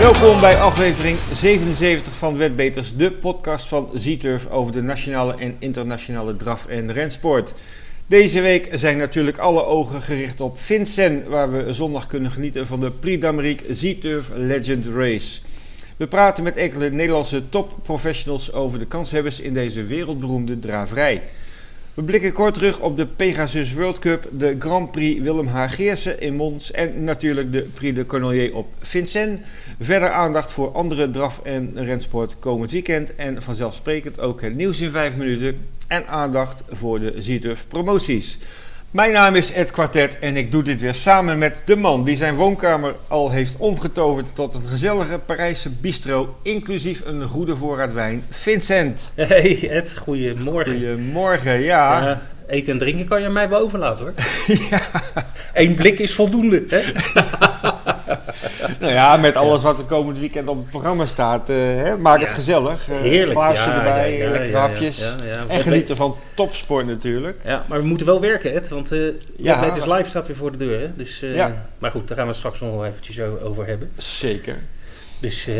Welkom bij aflevering 77 van Wetbeters, de podcast van Z-Turf over de nationale en internationale draf- en rensport. Deze week zijn natuurlijk alle ogen gericht op Vincent, waar we zondag kunnen genieten van de Prix d'Amérique Z-Turf Legend Race. We praten met enkele Nederlandse topprofessionals over de kanshebbers in deze wereldberoemde draverij. We blikken kort terug op de Pegasus World Cup, de Grand Prix Willem H. Geersen in Mons en natuurlijk de Prix de Cornelier op Vincennes. Verder aandacht voor andere draf- en rensport komend weekend en vanzelfsprekend ook het nieuws in 5 minuten en aandacht voor de Zierturf promoties. Mijn naam is Ed Quartet en ik doe dit weer samen met de man die zijn woonkamer al heeft omgetoverd tot een gezellige Parijse bistro, inclusief een goede voorraad wijn, Vincent. Hey Ed, goedemorgen. Goedemorgen, ja. Ja, eten en drinken kan je mij wel overlaten hoor. ja. Eén blik is voldoende. Hè? nou ja, met alles wat er komend weekend op het programma staat, eh, hè, maak het gezellig. Uh, Heerlijk. Glaasje Ja, erbij, ja, ja, hapjes. En genieten van topsport natuurlijk. Ja, maar we moeten wel werken Ed, want eh Ja. live staat weer voor de deur. Hè? Dus, eh. Maar goed, daar gaan we straks nog wel eventjes over hebben. Zeker. Dus eh,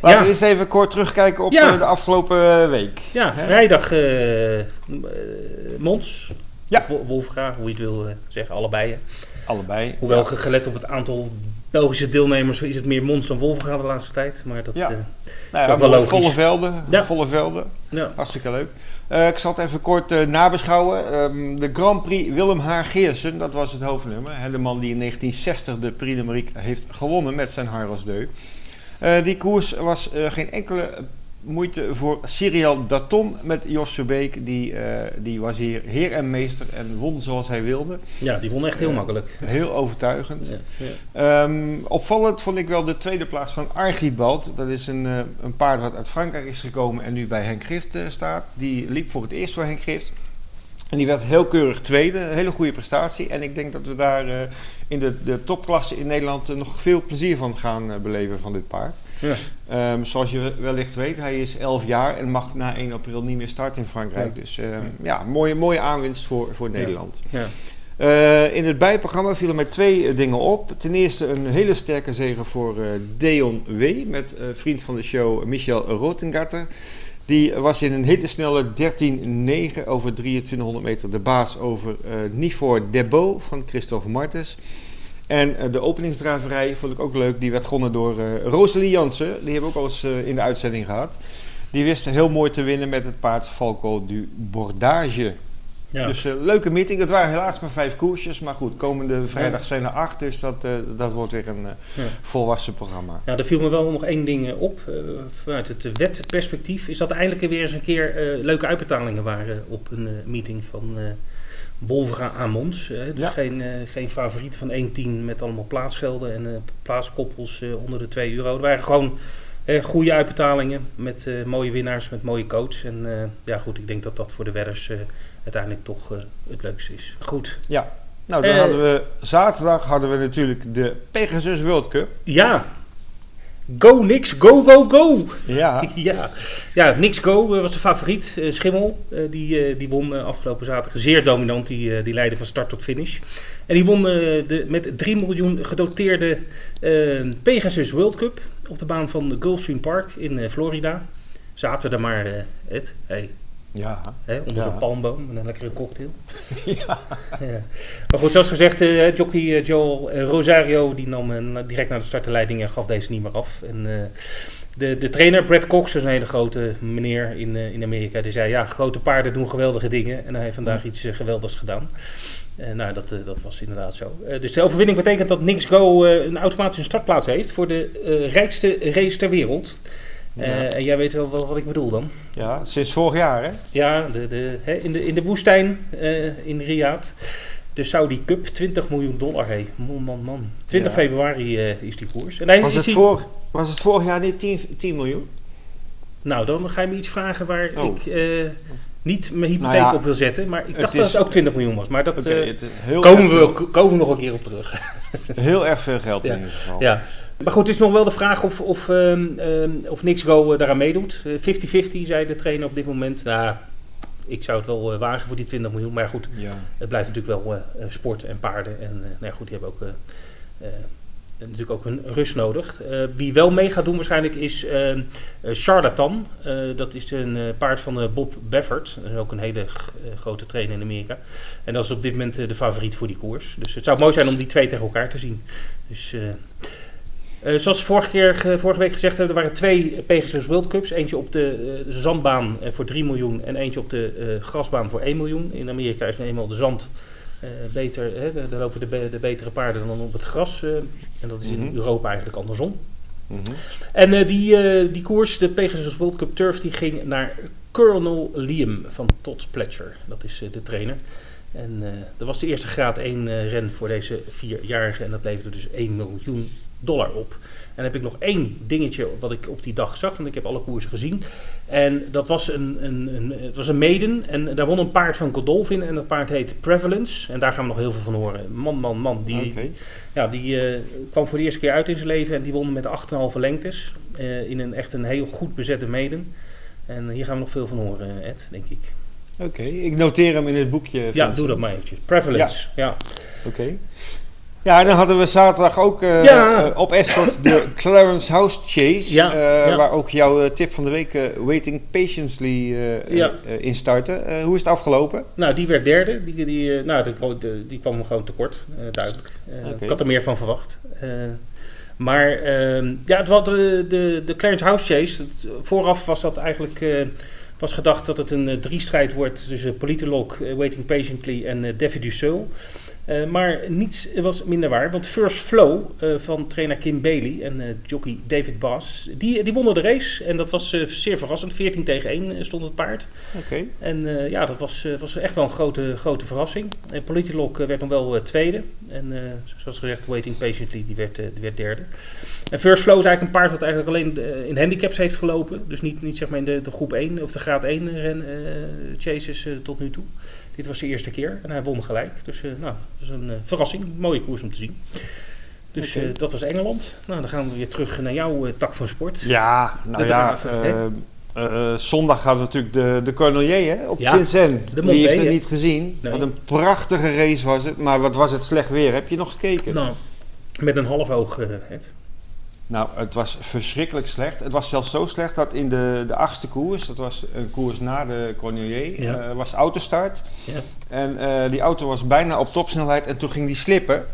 Laten ja. we eerst even kort terugkijken op Ja. eh, de afgelopen eh, week. ja, Hè? vrijdag Mons. Ja. Wolfga, hoe je het wil zeggen, allebei. Allebei. Hoewel Ja. ge- gelet op het aantal Belgische deelnemers is het meer Mons dan Wolfga de laatste tijd. Maar dat, Ja. Nou ja, wel volle, logisch. volle velden. Ja. Volle velden. ja. Hartstikke leuk. Ik zal het even kort nabeschouwen. Ehm, de Grand Prix Willem H. Geersen, dat was het hoofdnummer. Hè, de man die in 1960 de Prix de heeft gewonnen met zijn Harras Deu. Eh, die koers was eh, geen enkele moeite voor Cyril Daton met Jos Verbeek. Die, eh, die was hier heer en meester en won zoals hij wilde. ja, die won echt heel makkelijk. Heel overtuigend. Ja, ja. Ehm, opvallend vond ik wel de tweede plaats van Archibald. Dat is een, een paard wat uit Frankrijk is gekomen en nu bij Henk Gift staat. Die liep voor het eerst voor Henk Gift. En die werd heel keurig tweede. Een hele goede prestatie. En ik denk dat we daar eh, in de, de topklasse in Nederland eh, nog veel plezier van gaan eh, beleven van dit paard. Ja. Ehm, zoals je wellicht weet, hij is 11 jaar en mag na 1 april niet meer starten in Frankrijk. Ja. Dus ehm, ja, mooie, mooie aanwinst voor, voor Nederland. Ja. In het bijprogramma vielen mij twee dingen op. Ten eerste een hele sterke zege voor Deon W. met vriend van de show Michel Rotengarter. Die was in een hele snelle 13-9 over 2300 meter de baas over eh Nifor Debo van Christophe Martens. En eh, de openingsdraverij vond ik ook leuk. Die werd gewonnen door eh Rosalie Jansen. Die hebben we ook al eens in de uitzending gehad. Die wist heel mooi te winnen met het paard Falco du Bordage. Ja. Dus eh, leuke meeting. Het waren helaas maar vijf koersjes. Maar goed, komende vrijdag zijn er acht. Dus dat, eh, dat wordt weer een eh, volwassen programma. Ja, er viel me wel nog één ding op. Vanuit het wetperspectief is dat eindelijk weer eens een keer leuke uitbetalingen waren op een meeting van eh Wolfga aan Mons. Eh, dus Ja. geen, geen favoriet van 1-10 met allemaal plaatsgelden en plaatskoppels onder de 2 euro. Er waren gewoon eh, goede uitbetalingen met eh, mooie winnaars, met mooie coach. En eh, ja goed, ik denk dat dat voor de wedders eh, uiteindelijk toch eh, het leukste is. Goed. Ja. Nou, dan Eh. hadden we zaterdag hadden we natuurlijk de Pegasus World Cup. Ja, go niks, go go go! Ja. Ja, ja Nix Go eh, was de favoriet. Schimmel, die, die won afgelopen zaterdag zeer dominant. Die, die leidde van start tot finish. En die won de, met 3 miljoen gedoteerde Pegasus World Cup op de baan van de Gulfstream Park in Florida. Daar maar, Ed, hey, Ja. hè, onder Ja. zo'n palmboom met een lekkere cocktail. ja. Ja. Maar goed, zoals gezegd, eh, jockey eh, Joel eh, Rosario die nam direct naar de start de leiding en gaf deze niet meer af. En de, de trainer Brad Cox, dat is een hele grote meneer in, in Amerika, die zei ja, grote paarden doen geweldige dingen. En hij heeft vandaag iets eh, geweldigs gedaan. Nou, dat, dat was inderdaad zo. Dus de overwinning betekent dat Nix Go een automatische startplaats heeft voor de rijkste race ter wereld. Eh, Ja. En jij weet wel wat, wat ik bedoel dan. ja, sinds vorig jaar hè. Ja, de, de, hè, in, de, in de woestijn eh, in Riyadh. De Saudi Cup, 20 miljoen dollar. Hey. Man, man, man. 20 Ja. februari eh, is die koers. En Was het, die- voor, was het vorig jaar niet 10, 10 miljoen? Nou, dan ga je me iets vragen waar Oh. ik niet mijn hypotheek Nou ja, op wil zetten. Maar ik dacht dat het ook 20 miljoen was. Maar dat heel, komen, we, komen we nog een keer op terug. heel erg veel geld Ja. in ieder geval. ja. Maar goed, het is nog wel de vraag of, of, ehm, ehm, of Nixgo eh, daaraan meedoet. Eh, 50-50 zei de trainer op dit moment. Nou, ik zou het wel eh, wagen voor die 20 miljoen. Maar goed, Ja. Het blijft natuurlijk wel eh, eh, sport en paarden. En eh, nou ja, goed, die hebben ook eh, eh, natuurlijk ook hun rust nodig. wie wel mee gaat doen waarschijnlijk is Charlatan. dat is een paard van Bob Baffert. Dat is ook een hele grote trainer in Amerika. En dat is op dit moment de favoriet voor die koers. Dus het zou mooi zijn om die twee tegen elkaar te zien. Dus... Uh, zoals vorige, keer, vorige week gezegd hebben, er waren twee Pegasus World Cups. Eentje op de, uh, zandbaan voor 3 miljoen en eentje op de uh, grasbaan voor 1 miljoen. In Amerika is nu eenmaal de zand beter, hè, daar lopen de, de, betere paarden dan op het gras. en dat is in mhm. Europa eigenlijk andersom. Mm -hmm. En die, die koers, de Pegasus World Cup Turf, die ging naar Colonel Liam van Todd Pletcher. Dat is de trainer. En dat was de eerste graad 1 ren voor deze vierjarige en dat leverde dus 1 miljoen dollar op. En dan heb ik nog één dingetje wat ik op die dag zag, want ik heb alle koersen gezien. En dat was een, een, een, het was een maiden en daar won een paard van Godolphin en dat paard heet Prevalence. En daar gaan we nog heel veel van horen. Man, man, man. Die, ja, die uh, kwam voor de eerste keer uit in zijn leven en die won met 8,5 lengtes. Uh, in een echt een heel goed bezette maiden. En hier gaan we nog veel van horen, Ed, denk ik. Oké, ik noteer hem in het boekje. Ja, doe dat maar eventjes. Prevalence, ja. ja. Oké. Ja, en dan hadden we zaterdag ook uh, op Escort de Clarence House Chase. Ja, uh, Waar ook jouw tip van de week, Waiting Patiently, in startte. hoe is het afgelopen? Nou, die werd derde. Die, die, nou, die, die kwam gewoon tekort, duidelijk. Okay. Ik had er meer van verwacht. maar ehm, ja, het was de, de, de Clarence House Chase. Het, vooraf was dat eigenlijk was gedacht dat het een drie-strijd wordt tussen Politolog, Waiting Patiently en Daffy Dussault. Uh, maar niets was minder waar, want First Flow uh, van trainer Kim Bailey en uh, jockey David Bass, die, die wonnen de race. En dat was zeer verrassend. 14 tegen 1 stond het paard. Oké. En ja, dat was, was echt wel een grote, grote verrassing. En Politolog werd nog wel tweede. En zoals gezegd, Waiting Patiently, die werd, die werd derde. En First Flow is eigenlijk een paard dat eigenlijk alleen in handicaps heeft gelopen. Dus niet, niet zeg maar in de, de groep 1 of de graad 1 ren, chases tot nu toe. Dit was de eerste keer en hij won gelijk. Dus uh, nou, dat is een uh, verrassing. Mooie koers om te zien. Dus okay. uh, dat was Engeland. Nou, dan gaan we weer terug naar jouw tak van sport. Ja, nou ja. zondag gaat natuurlijk de, de Cornelier hè, op ja, Vincent. De Wie heeft het niet gezien? Nee. Wat een prachtige race was het. Maar wat was het slecht weer? Heb je nog gekeken? Nou, met een half oog, het. Nou, het was verschrikkelijk slecht. Het was zelfs zo slecht dat in de, de achtste koers, dat was een koers na de Cornelier, ja. uh, was autostart. Ja. En uh, die auto was bijna op topsnelheid en toen ging die slippen.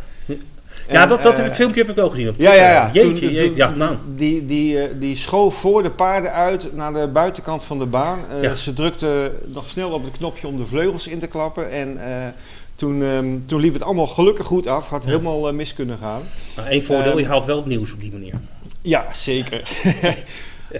Ja, dat, dat uh, filmpje heb ik ook gezien op Ja, ja, ja. Jeetje, toen, jeetje. ja nou. Die, die, die schoof voor de paarden uit naar de buitenkant van de baan. Ja. Ze drukte nog snel op het knopje om de vleugels in te klappen. En toen, um, toen liep het allemaal gelukkig goed af. Had helemaal uh, mis kunnen gaan. Nou, Eén voordeel, um, je haalt wel het nieuws op die manier. Ja, zeker.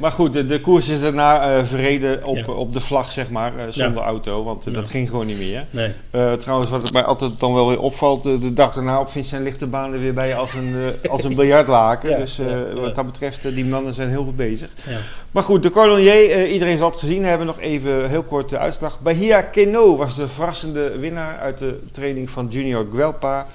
maar goed, de, de koers is daarna uh, verreden op, ja. op de vlag, zeg maar, uh, zonder ja. auto. Want uh, ja. dat ging gewoon niet meer. Nee. trouwens, wat mij altijd dan wel weer opvalt, de dag daarna op Vincent ligt de baan er weer bij als een, als een biljartlaken. dus wat dat betreft, die mannen zijn heel goed bezig. Maar goed, de Cordonnier, iedereen zal het gezien hebben. Nog even heel kort de uitslag. Bahia Keno was de verrassende winnaar uit de training van Junior Guelpa.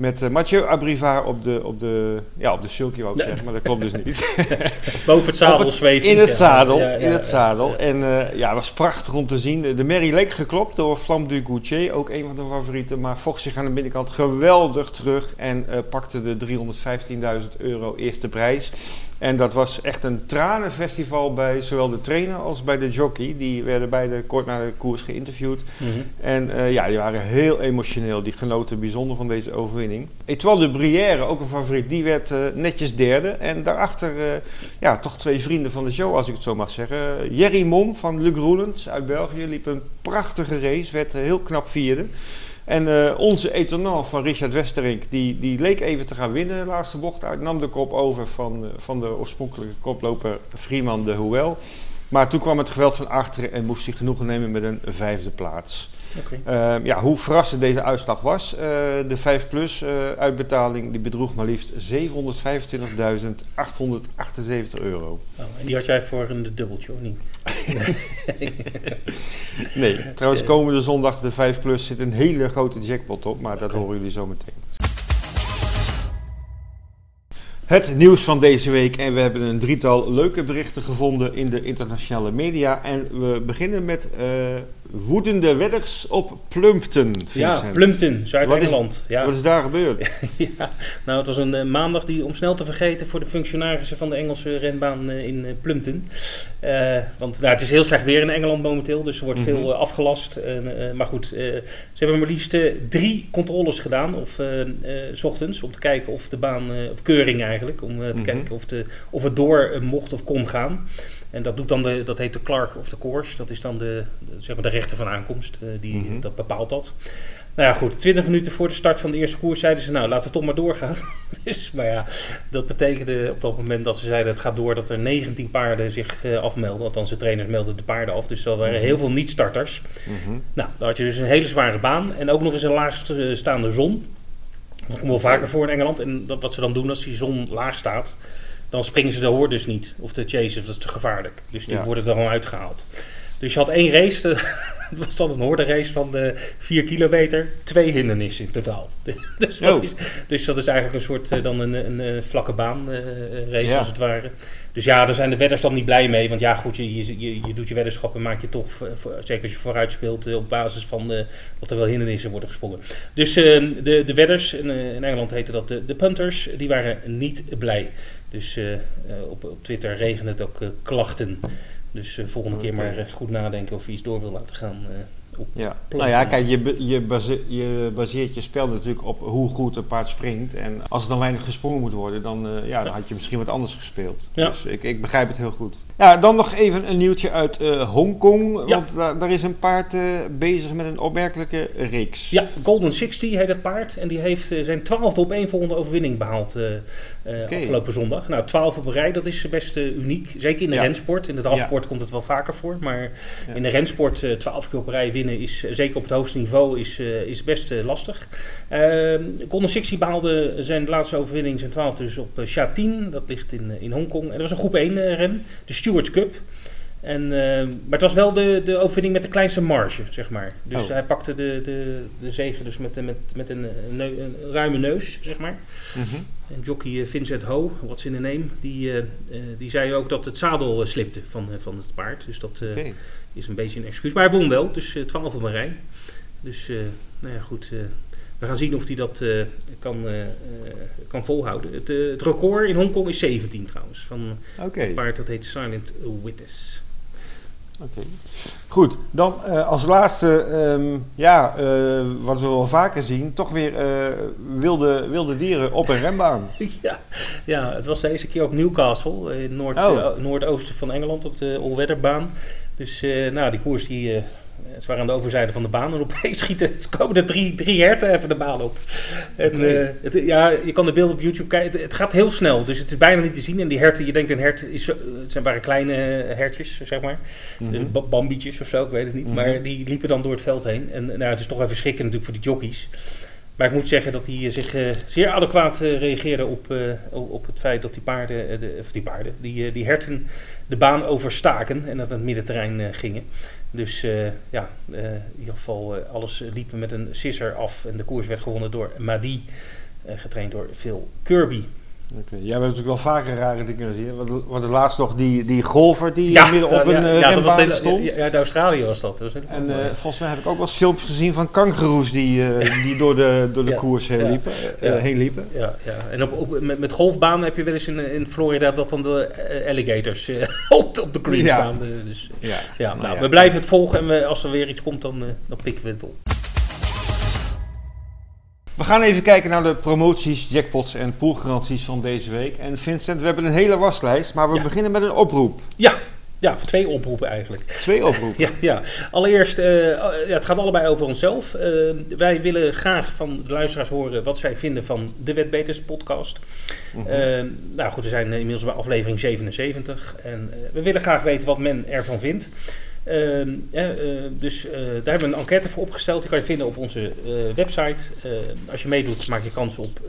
Met uh, Mathieu Abrivard op de, op de, ja, op de sulky wou ik zeggen, maar dat klopt dus niet. Boven het zadel zweven. In het zadel, ja, ja, in het zadel. En uh, ja, was prachtig om te zien. De Merry leek geklopt door Flam du Goutier, ook een van de favorieten. Maar vocht zich aan de binnenkant geweldig terug en uh, pakte de 315.000 euro eerste prijs. En dat was echt een tranenfestival bij zowel de trainer als bij de jockey. Die werden beide kort na de koers geïnterviewd. Mm -hmm. En uh, ja, die waren heel emotioneel. Die genoten bijzonder van deze overwinning. Etoile de Brière, ook een favoriet, die werd uh, netjes derde. En daarachter, uh, ja, toch twee vrienden van de show, als ik het zo mag zeggen. Jerry Mom van Le Groelens uit België liep een prachtige race, werd heel knap vierde. En uh, onze etonant van Richard Westerink, die, die leek even te gaan winnen de laatste bocht uit. Nam de kop over van, uh, van de oorspronkelijke koploper Freeman de Hoel. Maar toen kwam het geweld van achteren en moest hij genoegen nemen met een vijfde plaats. Okay. Uh, ja, hoe verrassend deze uitslag was. de 5 plus uitbetaling die bedroeg maar liefst 725.878 euro. Oh, en die had jij voor een dubbeltje, of niet? nee, trouwens komende zondag de 5 plus zit een hele grote jackpot op, maar okay. dat horen jullie zo meteen. Het nieuws van deze week en we hebben een drietal leuke berichten gevonden in de internationale media. En we beginnen met uh, woedende wedders op Plumpton. Ja. Plumpton, Zuid-Engeland. Ja. Wat is daar gebeurd? ja, nou het was een eh, maandag die om snel te vergeten voor de functionarissen van de Engelse renbaan eh, in eh, Plumpton. Want nou, het is heel slecht weer in Engeland momenteel, dus er wordt Mhm. veel afgelast. Maar goed, ze hebben maar liefst drie controles gedaan, of s ochtends, om te kijken of de baan, of keuring eigenlijk, om te Mhm. kijken of, de, of het door mocht of kon gaan. En dat, doet dan de, dat heet de Clark of the Course. Dat is dan de, de, zeg maar de rechter van aankomst. eh, die, Mhm. Dat bepaalt dat. Nou ja, goed. 20 minuten voor de start van de eerste koers zeiden ze... nou, laten we toch maar doorgaan. dus, maar ja, dat betekende op dat moment dat ze zeiden... het gaat door dat er 19 paarden zich eh, afmelden. Althans, de trainers melden de paarden af. Dus er waren Mhm. heel veel niet-starters. Mhm. Nou, dan had je dus een hele zware baan. En ook nog eens een laagstaande zon. Dat komt wel vaker voor in Engeland. En dat, wat ze dan doen als die zon laag staat... dan springen ze de hoorders niet. Of de chasers, dat is te gevaarlijk. Dus die Ja. worden er gewoon uitgehaald. Dus je had één race, het was dan een hoorderrace van de 4 kilometer, twee hindernissen in totaal. dus, dat Oh. is, dus dat is eigenlijk een soort eh, dan een, een, eh, vlakke baan eh, race Ja. als het ware. Dus ja, daar zijn de wedders dan niet blij mee. Want ja, goed, je, je, doet je weddenschap en maak je toch, eh, voor- zeker als je vooruit speelt, eh, op basis van eh, dat er wel hindernissen worden gesprongen. Dus eh, de, de wedders, in, eh, in Engeland heette dat de, de punters, die waren niet blij. Dus eh, eh, op, op Twitter regende het ook eh, klachten. Dus volgende keer maar goed nadenken of je iets door wil laten gaan. op. Ja. Nou ja, kijk, je, je, base- je baseert je spel natuurlijk op hoe goed een paard springt. En als er dan weinig gesprongen moet worden, dan, ja, dan had je misschien wat anders gespeeld. Ja. Dus ik, ik begrijp het heel goed. Ja, dan nog even een nieuwtje uit eh, Hongkong. Ja. Want daar, daar is een paard eh, bezig met een opmerkelijke reeks. Ja, Golden 60 heet het paard. En die heeft eh, zijn twaalfde opeenvolgende overwinning behaald eh, eh, afgelopen zondag. Nou, twaalf op een rij, dat is best uniek. Zeker in de Ja. rensport. In de drafsport komt het wel vaker voor. Maar in de rensport twaalf keer op een rij winnen is, zeker op het hoogste niveau, is, is best lastig. Ehm Golden 60 behaalde zijn laatste overwinning, zijn twaalfde, dus op Sha 10. Dat ligt in, in Hongkong. En dat was een groep 1 eh, ren, de Stewards Cup. En, eh, maar het was wel de, de overwinning met de kleinste marge, zeg maar. Dus Oh. hij pakte de, de, de zege dus met, met, met een, een, neu- een ruime neus, zeg maar. Mhm. En jockey eh, Vincent Ho, what's in the name, die, eh, die zei ook dat het zadel slipte van, van het paard. Dus dat is een beetje een excuus. Maar hij won wel, dus eh, 12 op een rij. Dus, nou ja, goed. We gaan zien of hij dat eh, kan, eh, eh, kan volhouden. Het, het record in Hongkong is 17 trouwens. Van een paard dat heet Silent Witness. Oké. Goed, dan als laatste, ehm, ja, wat we wel vaker zien, toch weer wilde, wilde dieren op een rembaan. ja, ja, het was deze keer op Newcastle, in Noord, Oh. noordoosten van Engeland, op de All-Weather-baan. Dus nou, die koers die, ze waren aan de overzijde van de baan en opeens schieten, er komen er drie, drie herten even de baan op. En, eh, het, ja, je kan de beelden op YouTube kijken, het, het gaat heel snel, dus het is bijna niet te zien. En die herten, je denkt een hert, is, het zijn waren kleine hertjes, zeg maar. Mhm. Eh, ba- Bambietjes of zo, ik weet het niet. Mhm. Maar die liepen dan door het veld heen. En nou, het is toch even schrikken natuurlijk voor die jockeys. Maar ik moet zeggen dat hij eh, zich eh, zeer adequaat eh, reageerde op, eh, op het feit dat die paarden, eh, de, of die paarden, die, eh, die herten de baan overstaken en dat naar het middenterrein eh, gingen. Dus eh, ja, eh, in ieder geval eh, alles liep met een sisser af en de koers werd gewonnen door Madi, getraind door Phil Kirby. Oké. Jij hebt natuurlijk wel vaker rare dingen gezien. Want, want laatst nog die, die golfer die midden op ja, een eh, ja, renbaan de, stond. ja, ja, de Australië was dat. dat was helemaal En eh, volgens mij heb ik ook wel eens filmpjes gezien van kangeroes die, eh, die door de, door de Ja, koers heen ja, liepen. eh, ja. heen liepen. Ja, ja. en op, op, met, met golfbanen heb je wel eens in, in Florida dat dan de eh, alligators eh, op, de- op de green Ja. staan. eh, dus, Ja, ja, nou nou, ja. we blijven het volgen en we, als er weer iets komt, dan, eh, dan pikken we het op. We gaan even kijken naar de promoties, jackpots en poolgaranties van deze week. En Vincent, we hebben een hele waslijst, maar we Ja. beginnen met een oproep. Ja, ja, twee oproepen eigenlijk. Twee oproepen. Ja, ja. allereerst, eh, ja, het gaat allebei over onszelf. Eh, wij willen graag van de luisteraars horen wat zij vinden van de Wetbeters podcast. Mhm. Eh, nou goed, we zijn inmiddels bij aflevering 77 en we willen graag weten wat men ervan vindt. Eh, eh, dus eh, daar hebben we een enquête voor opgesteld. Die kan je vinden op onze eh, website. Eh, als je meedoet, maak je kans op,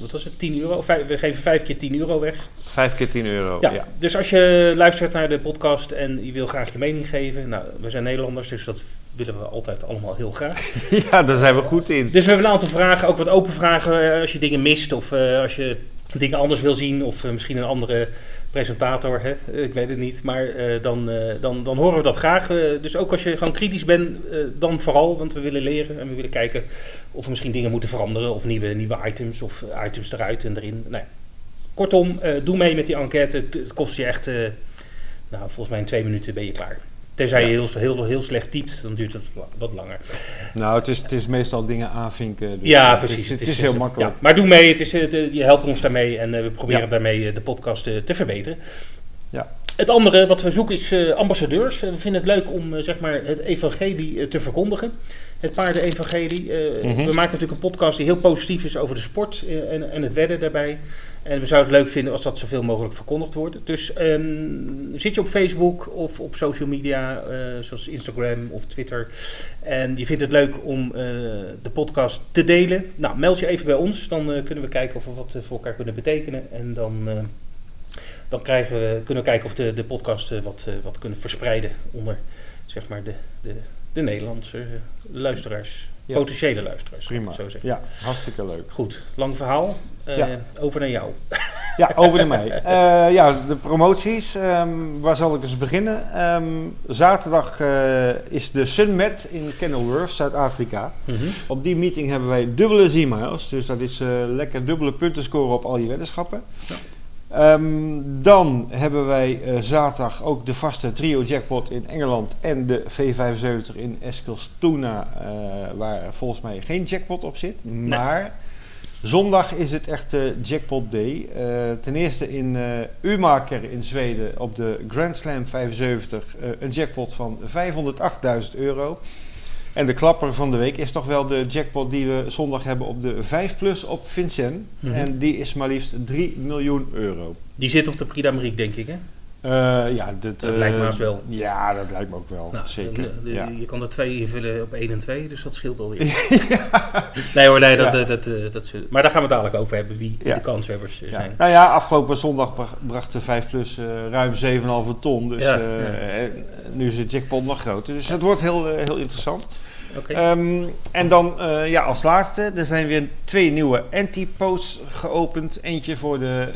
wat was het, 10 euro? Vijf- we geven vijf keer 10 euro weg. Vijf keer 10 euro. Ja, Ja. dus als je luistert naar de podcast en je wil graag je mening geven. Nou, we zijn Nederlanders, dus dat willen we altijd allemaal heel graag. ja, daar zijn we goed in. Dus we hebben een aantal vragen, ook wat open vragen. Als je dingen mist of als je dingen anders wil zien of misschien een andere presentator, hè? ik weet het niet. Maar eh, dan, eh, dan, dan horen we dat graag. Eh, dus ook als je gewoon kritisch bent, eh, dan vooral. Want we willen leren en we willen kijken of we misschien dingen moeten veranderen. Of nieuwe, nieuwe items of items eruit en erin. Nou, kortom, eh, doe mee met die enquête. Het, kost je echt, eh, nou, volgens mij in twee minuten ben je klaar. Tenzij je heel, heel, heel slecht typt, dan duurt het wa- wat langer. Nou, het is, het is meestal dingen aanvinken. dus, ja, eh, precies. Het, is, het is heel makkelijk. Ja, maar doe mee, het is, eh, de- je helpt ons daarmee en eh, we proberen Ja. daarmee de podcast te verbeteren. Ja. Het andere wat we zoeken is ambassadeurs. We vinden het leuk om zeg maar het evangelie te verkondigen. Het paardenevangelie. Mhm. We maken natuurlijk een podcast die heel positief is over de sport en, en het wedden daarbij. En we zouden het leuk vinden als dat zoveel mogelijk verkondigd wordt. Dus ehm, zit je op Facebook of op social media, eh, zoals Instagram of Twitter. En je vindt het leuk om eh, de podcast te delen. Nou, meld je even bij ons. Dan eh, kunnen we kijken of we wat voor elkaar kunnen betekenen. En dan, dan krijgen we, kunnen we kijken of de, de podcast wat, wat kunnen verspreiden onder zeg maar, de, de, de Nederlandse luisteraars. Ja. Potentiële luisteraars, Prima. Zo zeggen. Ja, hartstikke leuk. Goed, lang verhaal. Eh, Ja. Over naar jou. Ja, over naar mij. Eh, ja, de promoties. ehm, waar zal ik eens beginnen? Ehm, zaterdag eh, is de Sunmet in Kenilworth, Zuid-Afrika. Op die meeting hebben wij dubbele Z-miles. Dus dat is lekker dubbele punten scoren op al je weddenschappen. Ehm, dan hebben wij eh, zaterdag ook de vaste trio jackpot in Engeland en de V75 in Eskilstuna, eh, waar volgens mij geen jackpot op zit. Maar zondag is het echt jackpot day. Eh, ten eerste in Umaker in Zweden op de Grand Slam 75 eh, een jackpot van 508.000 euro. En de klapper van de week is toch wel de jackpot die we zondag hebben op de 5 plus op Vincent. Mhm. En die is maar liefst 3 miljoen euro. Die zit op de Prix d'Amérique, denk ik, hè? Eh, ja, dit, Dat eh, lijkt me haast wel. Ja, dat lijkt me ook wel. Nou, zeker. de- de- ja. Je kan er twee invullen op 1 en 2, dus dat scheelt alweer. Nee hoor, nee, dat, Ja. eh, dat, eh, dat, maar daar gaan we het dadelijk over hebben, wie de kanshebbers eh, Ja. zijn. Nou ja, afgelopen zondag bra- bracht de 5 plus eh, ruim 7,5 ton. Dus eh, eh, nu is de jackpot nog groter. Dus het wordt heel, eh, heel interessant. Ehm, en dan eh, ja, als laatste, er zijn weer twee nieuwe anti-posts geopend. Eentje voor de,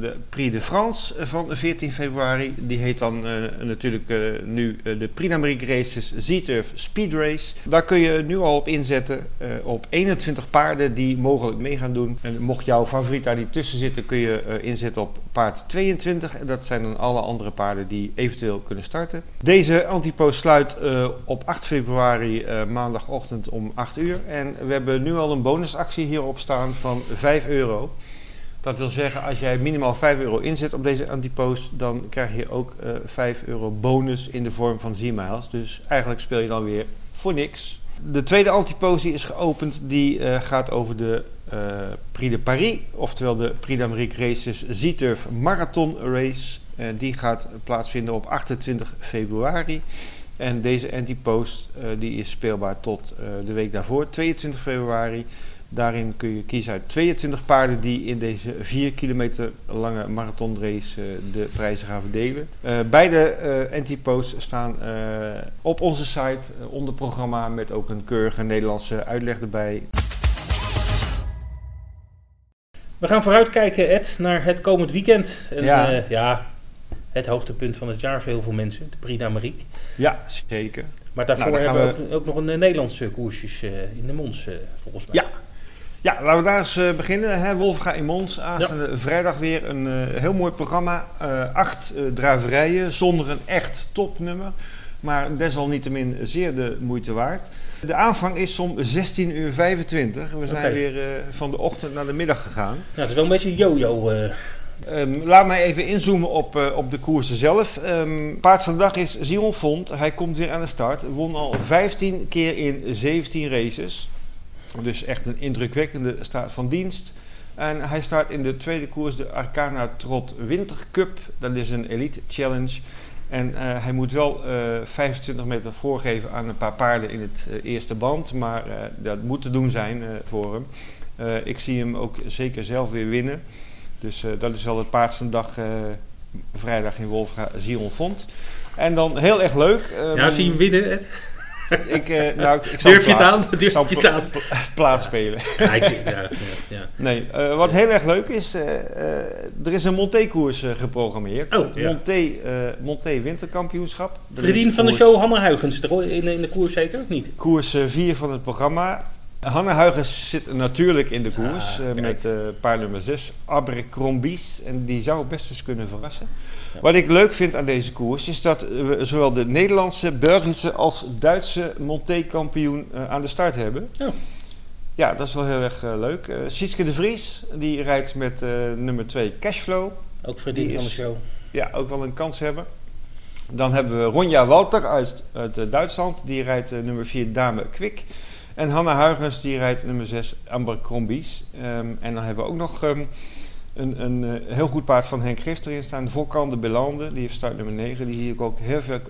de Prix de France van 14 februari. Die heet dan eh, natuurlijk eh, nu eh, de Prix d'Amérique Races Z-Turf Speed Race. Daar kun je nu al op inzetten eh, op 21 paarden die mogelijk mee gaan doen. En mocht jouw favoriet daar niet tussen zitten, kun je eh, inzetten op paard 22. En dat zijn dan alle andere paarden die eventueel kunnen starten. Deze antipost sluit eh, op 8 februari eh, maandagochtend om 8 uur. En we hebben nu al een bonusactie hierop staan van 5 euro. Dat wil zeggen, als jij minimaal 5 euro inzet op deze antipost, dan krijg je ook eh 5 euro bonus in de vorm van Z-miles. Dus eigenlijk speel je dan weer voor niks. De tweede antipost die is geopend, die eh, gaat over de eh, Prix de Paris, oftewel de Prix d'Amérique Races Z-Turf Marathon Race. Eh, die gaat plaatsvinden op 28 februari. En deze antipost eh, die is speelbaar tot eh, de week daarvoor, 22 februari. Daarin kun je kiezen uit 22 paarden die in deze 4 kilometer lange marathonrace eh, de prijzen gaan verdelen. Eh, beide eh antiposts staan op onze site onder programma met ook een keurige Nederlandse uitleg erbij. We gaan vooruitkijken, Ed, naar het komend weekend. En, Ja. ja. het hoogtepunt van het jaar voor heel veel mensen, de Prix d'Amérique. Ja, zeker. Maar daarvoor Nou, hebben we ook, ook nog een Nederlandse koersjes in de Mons, volgens mij. Ja. Ja, laten we daar eens eh, beginnen. Hè. Wolfga in Mons, aanstaande vrijdag weer een eh, heel mooi programma. Eh, acht draverijen zonder een echt topnummer. Maar desalniettemin zeer de moeite waard. De aanvang is om 16.25 uur. We zijn weer van de ochtend naar de middag gegaan. Ja, het is wel een beetje yo-yo. Ehm, laat mij even inzoomen op, op de koersen zelf. Ehm, paard van de dag is Zion Font. Hij komt weer aan de start. Won al 15 keer in 17 races. Dus echt een indrukwekkende staat van dienst. En hij start in de tweede koers, de Arcana Trot Winter Cup. Dat is een elite challenge. En eh, hij moet wel eh, 25 meter voorgeven aan een paar paarden in het eh, eerste band. Maar eh, dat moet te doen zijn eh, voor hem. Eh, ik zie hem ook zeker zelf weer winnen. Dus eh, dat is wel het paard van de dag eh, vrijdag in Wolfga, Zion Font. En dan heel erg leuk. ja, zie je hem winnen, Ed? ik, uh, nou, ik, Durf je het plaats- aan? ik Durf je het aan? pla- plaats spelen. Ja, ik- ja, ja, ja. Nee, eh, wat heel erg leuk is, eh, er is een Monté-koers geprogrammeerd. Oh, het. Monté, Monté Winterkampioenschap. Vriendin van de show, Hanna Huygens, toch in, in de koers zeker of niet? Koers 4 van het programma. Hanne Huygens zit natuurlijk in de koers eh, met eh paard nummer 6, Abercrombies. En die zou best eens kunnen verrassen. Ja. Wat ik leuk vind aan deze koers is dat we zowel de Nederlandse, Belgische als Duitse Monté-kampioen eh, aan de start hebben. Oh. Ja, dat is wel heel erg leuk. Sietske de Vries, die rijdt met nummer 2 Cashflow. Ook Die van de show. Ja, ook wel een kans hebben. Dan hebben we Ronja Walter uit, uit Duitsland. Die rijdt nummer 4 Dame Kwik. En Hanna Huygens die rijdt nummer 6 Amber Crombies. Ehm, en dan hebben we ook nog ehm, een, een eh, heel goed paard van Henk Grift erin staan. Volkan de Belande. Die heeft start nummer 9. Die zie ik ook heel ver,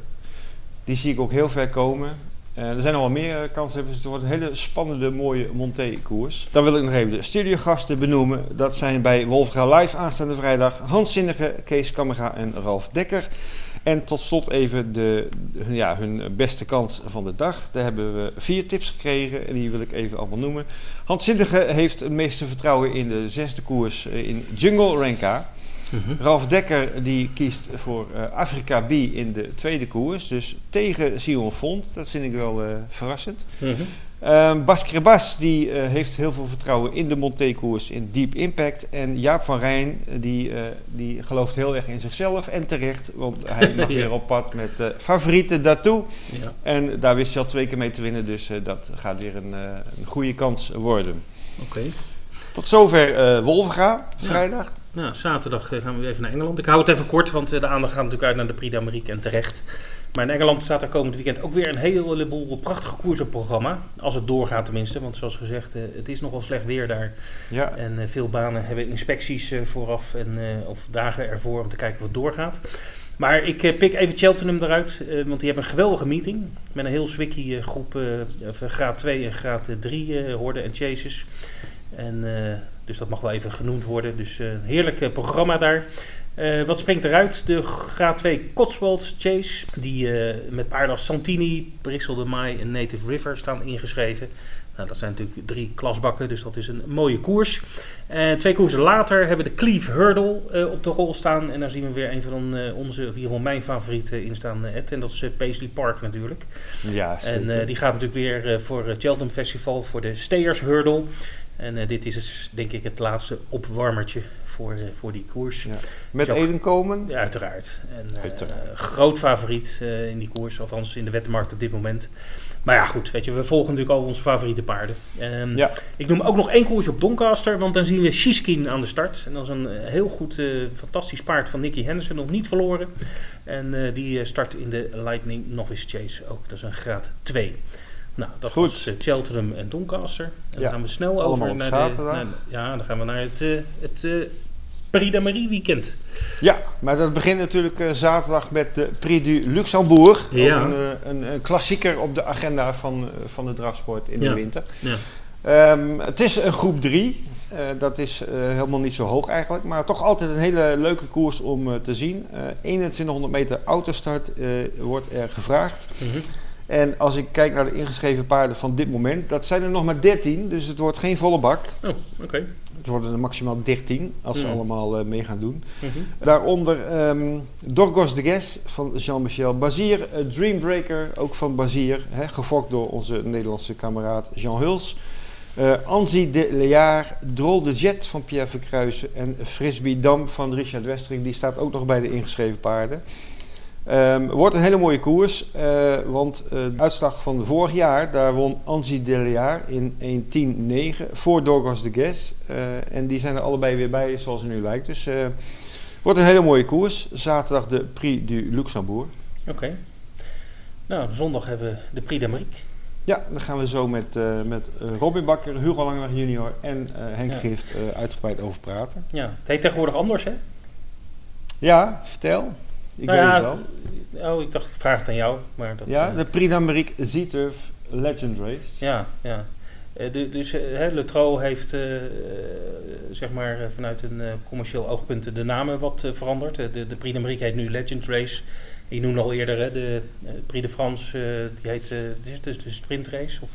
die zie ik ook heel ver komen. Eh, er zijn nog wel meer eh, kansen. Dus het wordt een hele spannende, mooie Monté-koers. Dan wil ik nog even de studiogasten benoemen. Dat zijn bij Wolfga Live aanstaande vrijdag Hans Zinnige, Kees Kammerga en Ralf Dekker. En tot slot even de, ja, hun beste kans van de dag. Daar hebben we vier tips gekregen en die wil ik even allemaal noemen. Hans Zinnige heeft het meeste vertrouwen in de zesde koers eh, in Jungle Renka. Mhm. Ralf Dekker die kiest voor eh, Afrika B in de tweede koers. Dus tegen Sion Font. Dat vind ik wel eh, verrassend. Mhm. Ehm Bas Krebas die eh, heeft heel veel vertrouwen in de Monté-koers in Deep Impact. En Jaap van Rijn eh, die, eh, die gelooft heel erg in zichzelf en terecht. Want hij mag Ja. weer op pad met eh favorieten daartoe. Ja. En daar wist hij al twee keer mee te winnen. Dus dat gaat weer een, een goede kans worden. Oké. Tot zover Wolvenga, vrijdag. Nou, zaterdag gaan we weer even naar Engeland. Ik hou het even kort, want de aandacht gaat natuurlijk uit naar de Prix d'Amérique en terecht. Maar in Engeland staat er komend weekend ook weer een heleboel prachtige koers op programma. Als het doorgaat tenminste, want zoals gezegd, eh, het is nogal slecht weer daar. Ja, En eh, veel banen hebben inspecties eh, vooraf en, of dagen ervoor om te kijken of het doorgaat. Maar ik pik even Cheltenham eruit, want die hebben een geweldige meeting. Met een heel zwikkie groep, graad 2 en graad 3 eh horden en chases. En, dus dat mag wel even genoemd worden. Dus een heerlijk programma daar. Eh, wat springt eruit? De graad 2 Cotswolds Chase. Die eh, met paarden als Santini, Bristol de Mai en Native River staan ingeschreven. Nou, dat zijn natuurlijk drie klasbakken, dus dat is een mooie koers. En twee koersen later hebben we de Cleve Hurdle eh, op de rol staan. En daar zien we weer een van eh, onze, of in mijn favorieten in staan, eh, Ed. En dat is eh, Paisley Park natuurlijk. ja zeker. En eh, die gaat natuurlijk weer eh, voor het Cheltenham Festival, voor de Stayers Hurdle. En eh, dit is dus, denk ik het laatste opwarmertje voor, eh, voor die koers. Ja. Met Jack. Eden komen. Ja, uiteraard. En, eh, Uiteraard. groot favoriet eh, in die koers, althans in de wettenmarkt op dit moment. Maar ja, goed, weet je, we volgen natuurlijk al onze favoriete paarden. Ehm, Ja. Ik noem ook nog één koers op Doncaster, want dan zien we Shiskin aan de start. En dat is een heel goed, fantastisch paard van Nicky Henderson, nog niet verloren. En die start in de Lightning Novice Chase ook, dat is een graad 2. Nou, dat Goed. was Cheltenham en Doncaster. En Ja, dan gaan we snel allemaal over naar de... Naar, ja, dan gaan we naar het, het Prix d'Amérique weekend. Ja, maar dat begint natuurlijk eh, zaterdag met de Prix du Luxembourg. Ja. Ook een, eh, een, een klassieker op de agenda van, eh, van de drafsport in Ja. de winter. Ja. Ehm, het is een groep 3. dat is helemaal niet zo hoog eigenlijk. Maar toch altijd een hele leuke koers om te zien. Eh 2100 meter autostart wordt er gevraagd. Mhm. En als ik kijk naar de ingeschreven paarden van dit moment, dat zijn er nog maar 13. Dus het wordt geen volle bak. Oh, oké. Het worden er maximaal 13 als ze Mm. allemaal eh, mee gaan doen. Mhm. Daaronder ehm, Dorgos de Guess van Jean-Michel Bazier. eh, Dreambreaker, ook van Bazier. Hè, gefokt door onze Nederlandse kameraad Jean Huls. Eh Anzi de Leard, Drol de Jet van Pierre Verkruijsen. En Frisbee Dam van Richard Westering. Die staat ook nog bij de ingeschreven paarden. Ehm, wordt een hele mooie koers, eh, want eh, de uitslag van vorig jaar, daar won Anzi de Leard in 1.10.9 voor Dorgos de Guess. Eh, en die zijn er allebei weer bij, zoals het nu lijkt. Dus wordt een hele mooie koers. Zaterdag de Prix du Luxembourg. Oké. Nou, zondag hebben we de Prix d'Amérique. Ja, dan gaan we zo met, met Robin Bakker, Hugo Langeweg junior en Henk Ja. Gift uitgebreid over praten. Ja, het heet tegenwoordig anders, hè? Ja, vertel. Ik Nou weet ja, het wel. Oh, ik dacht, ik vraag het aan jou. Maar dat, Ja, eh, de Prix d'Amérique Z-Turf Legend Race. ja, ja. Eh, du- dus eh, hè, Le Trot heeft zeg maar vanuit een commercieel oogpunt de namen wat veranderd. De, de Prix d'Amérique heet nu Legend Race. Je noemde al eerder hè, de uh, Prix de France, uh, die heet is het de sprintrace? Of,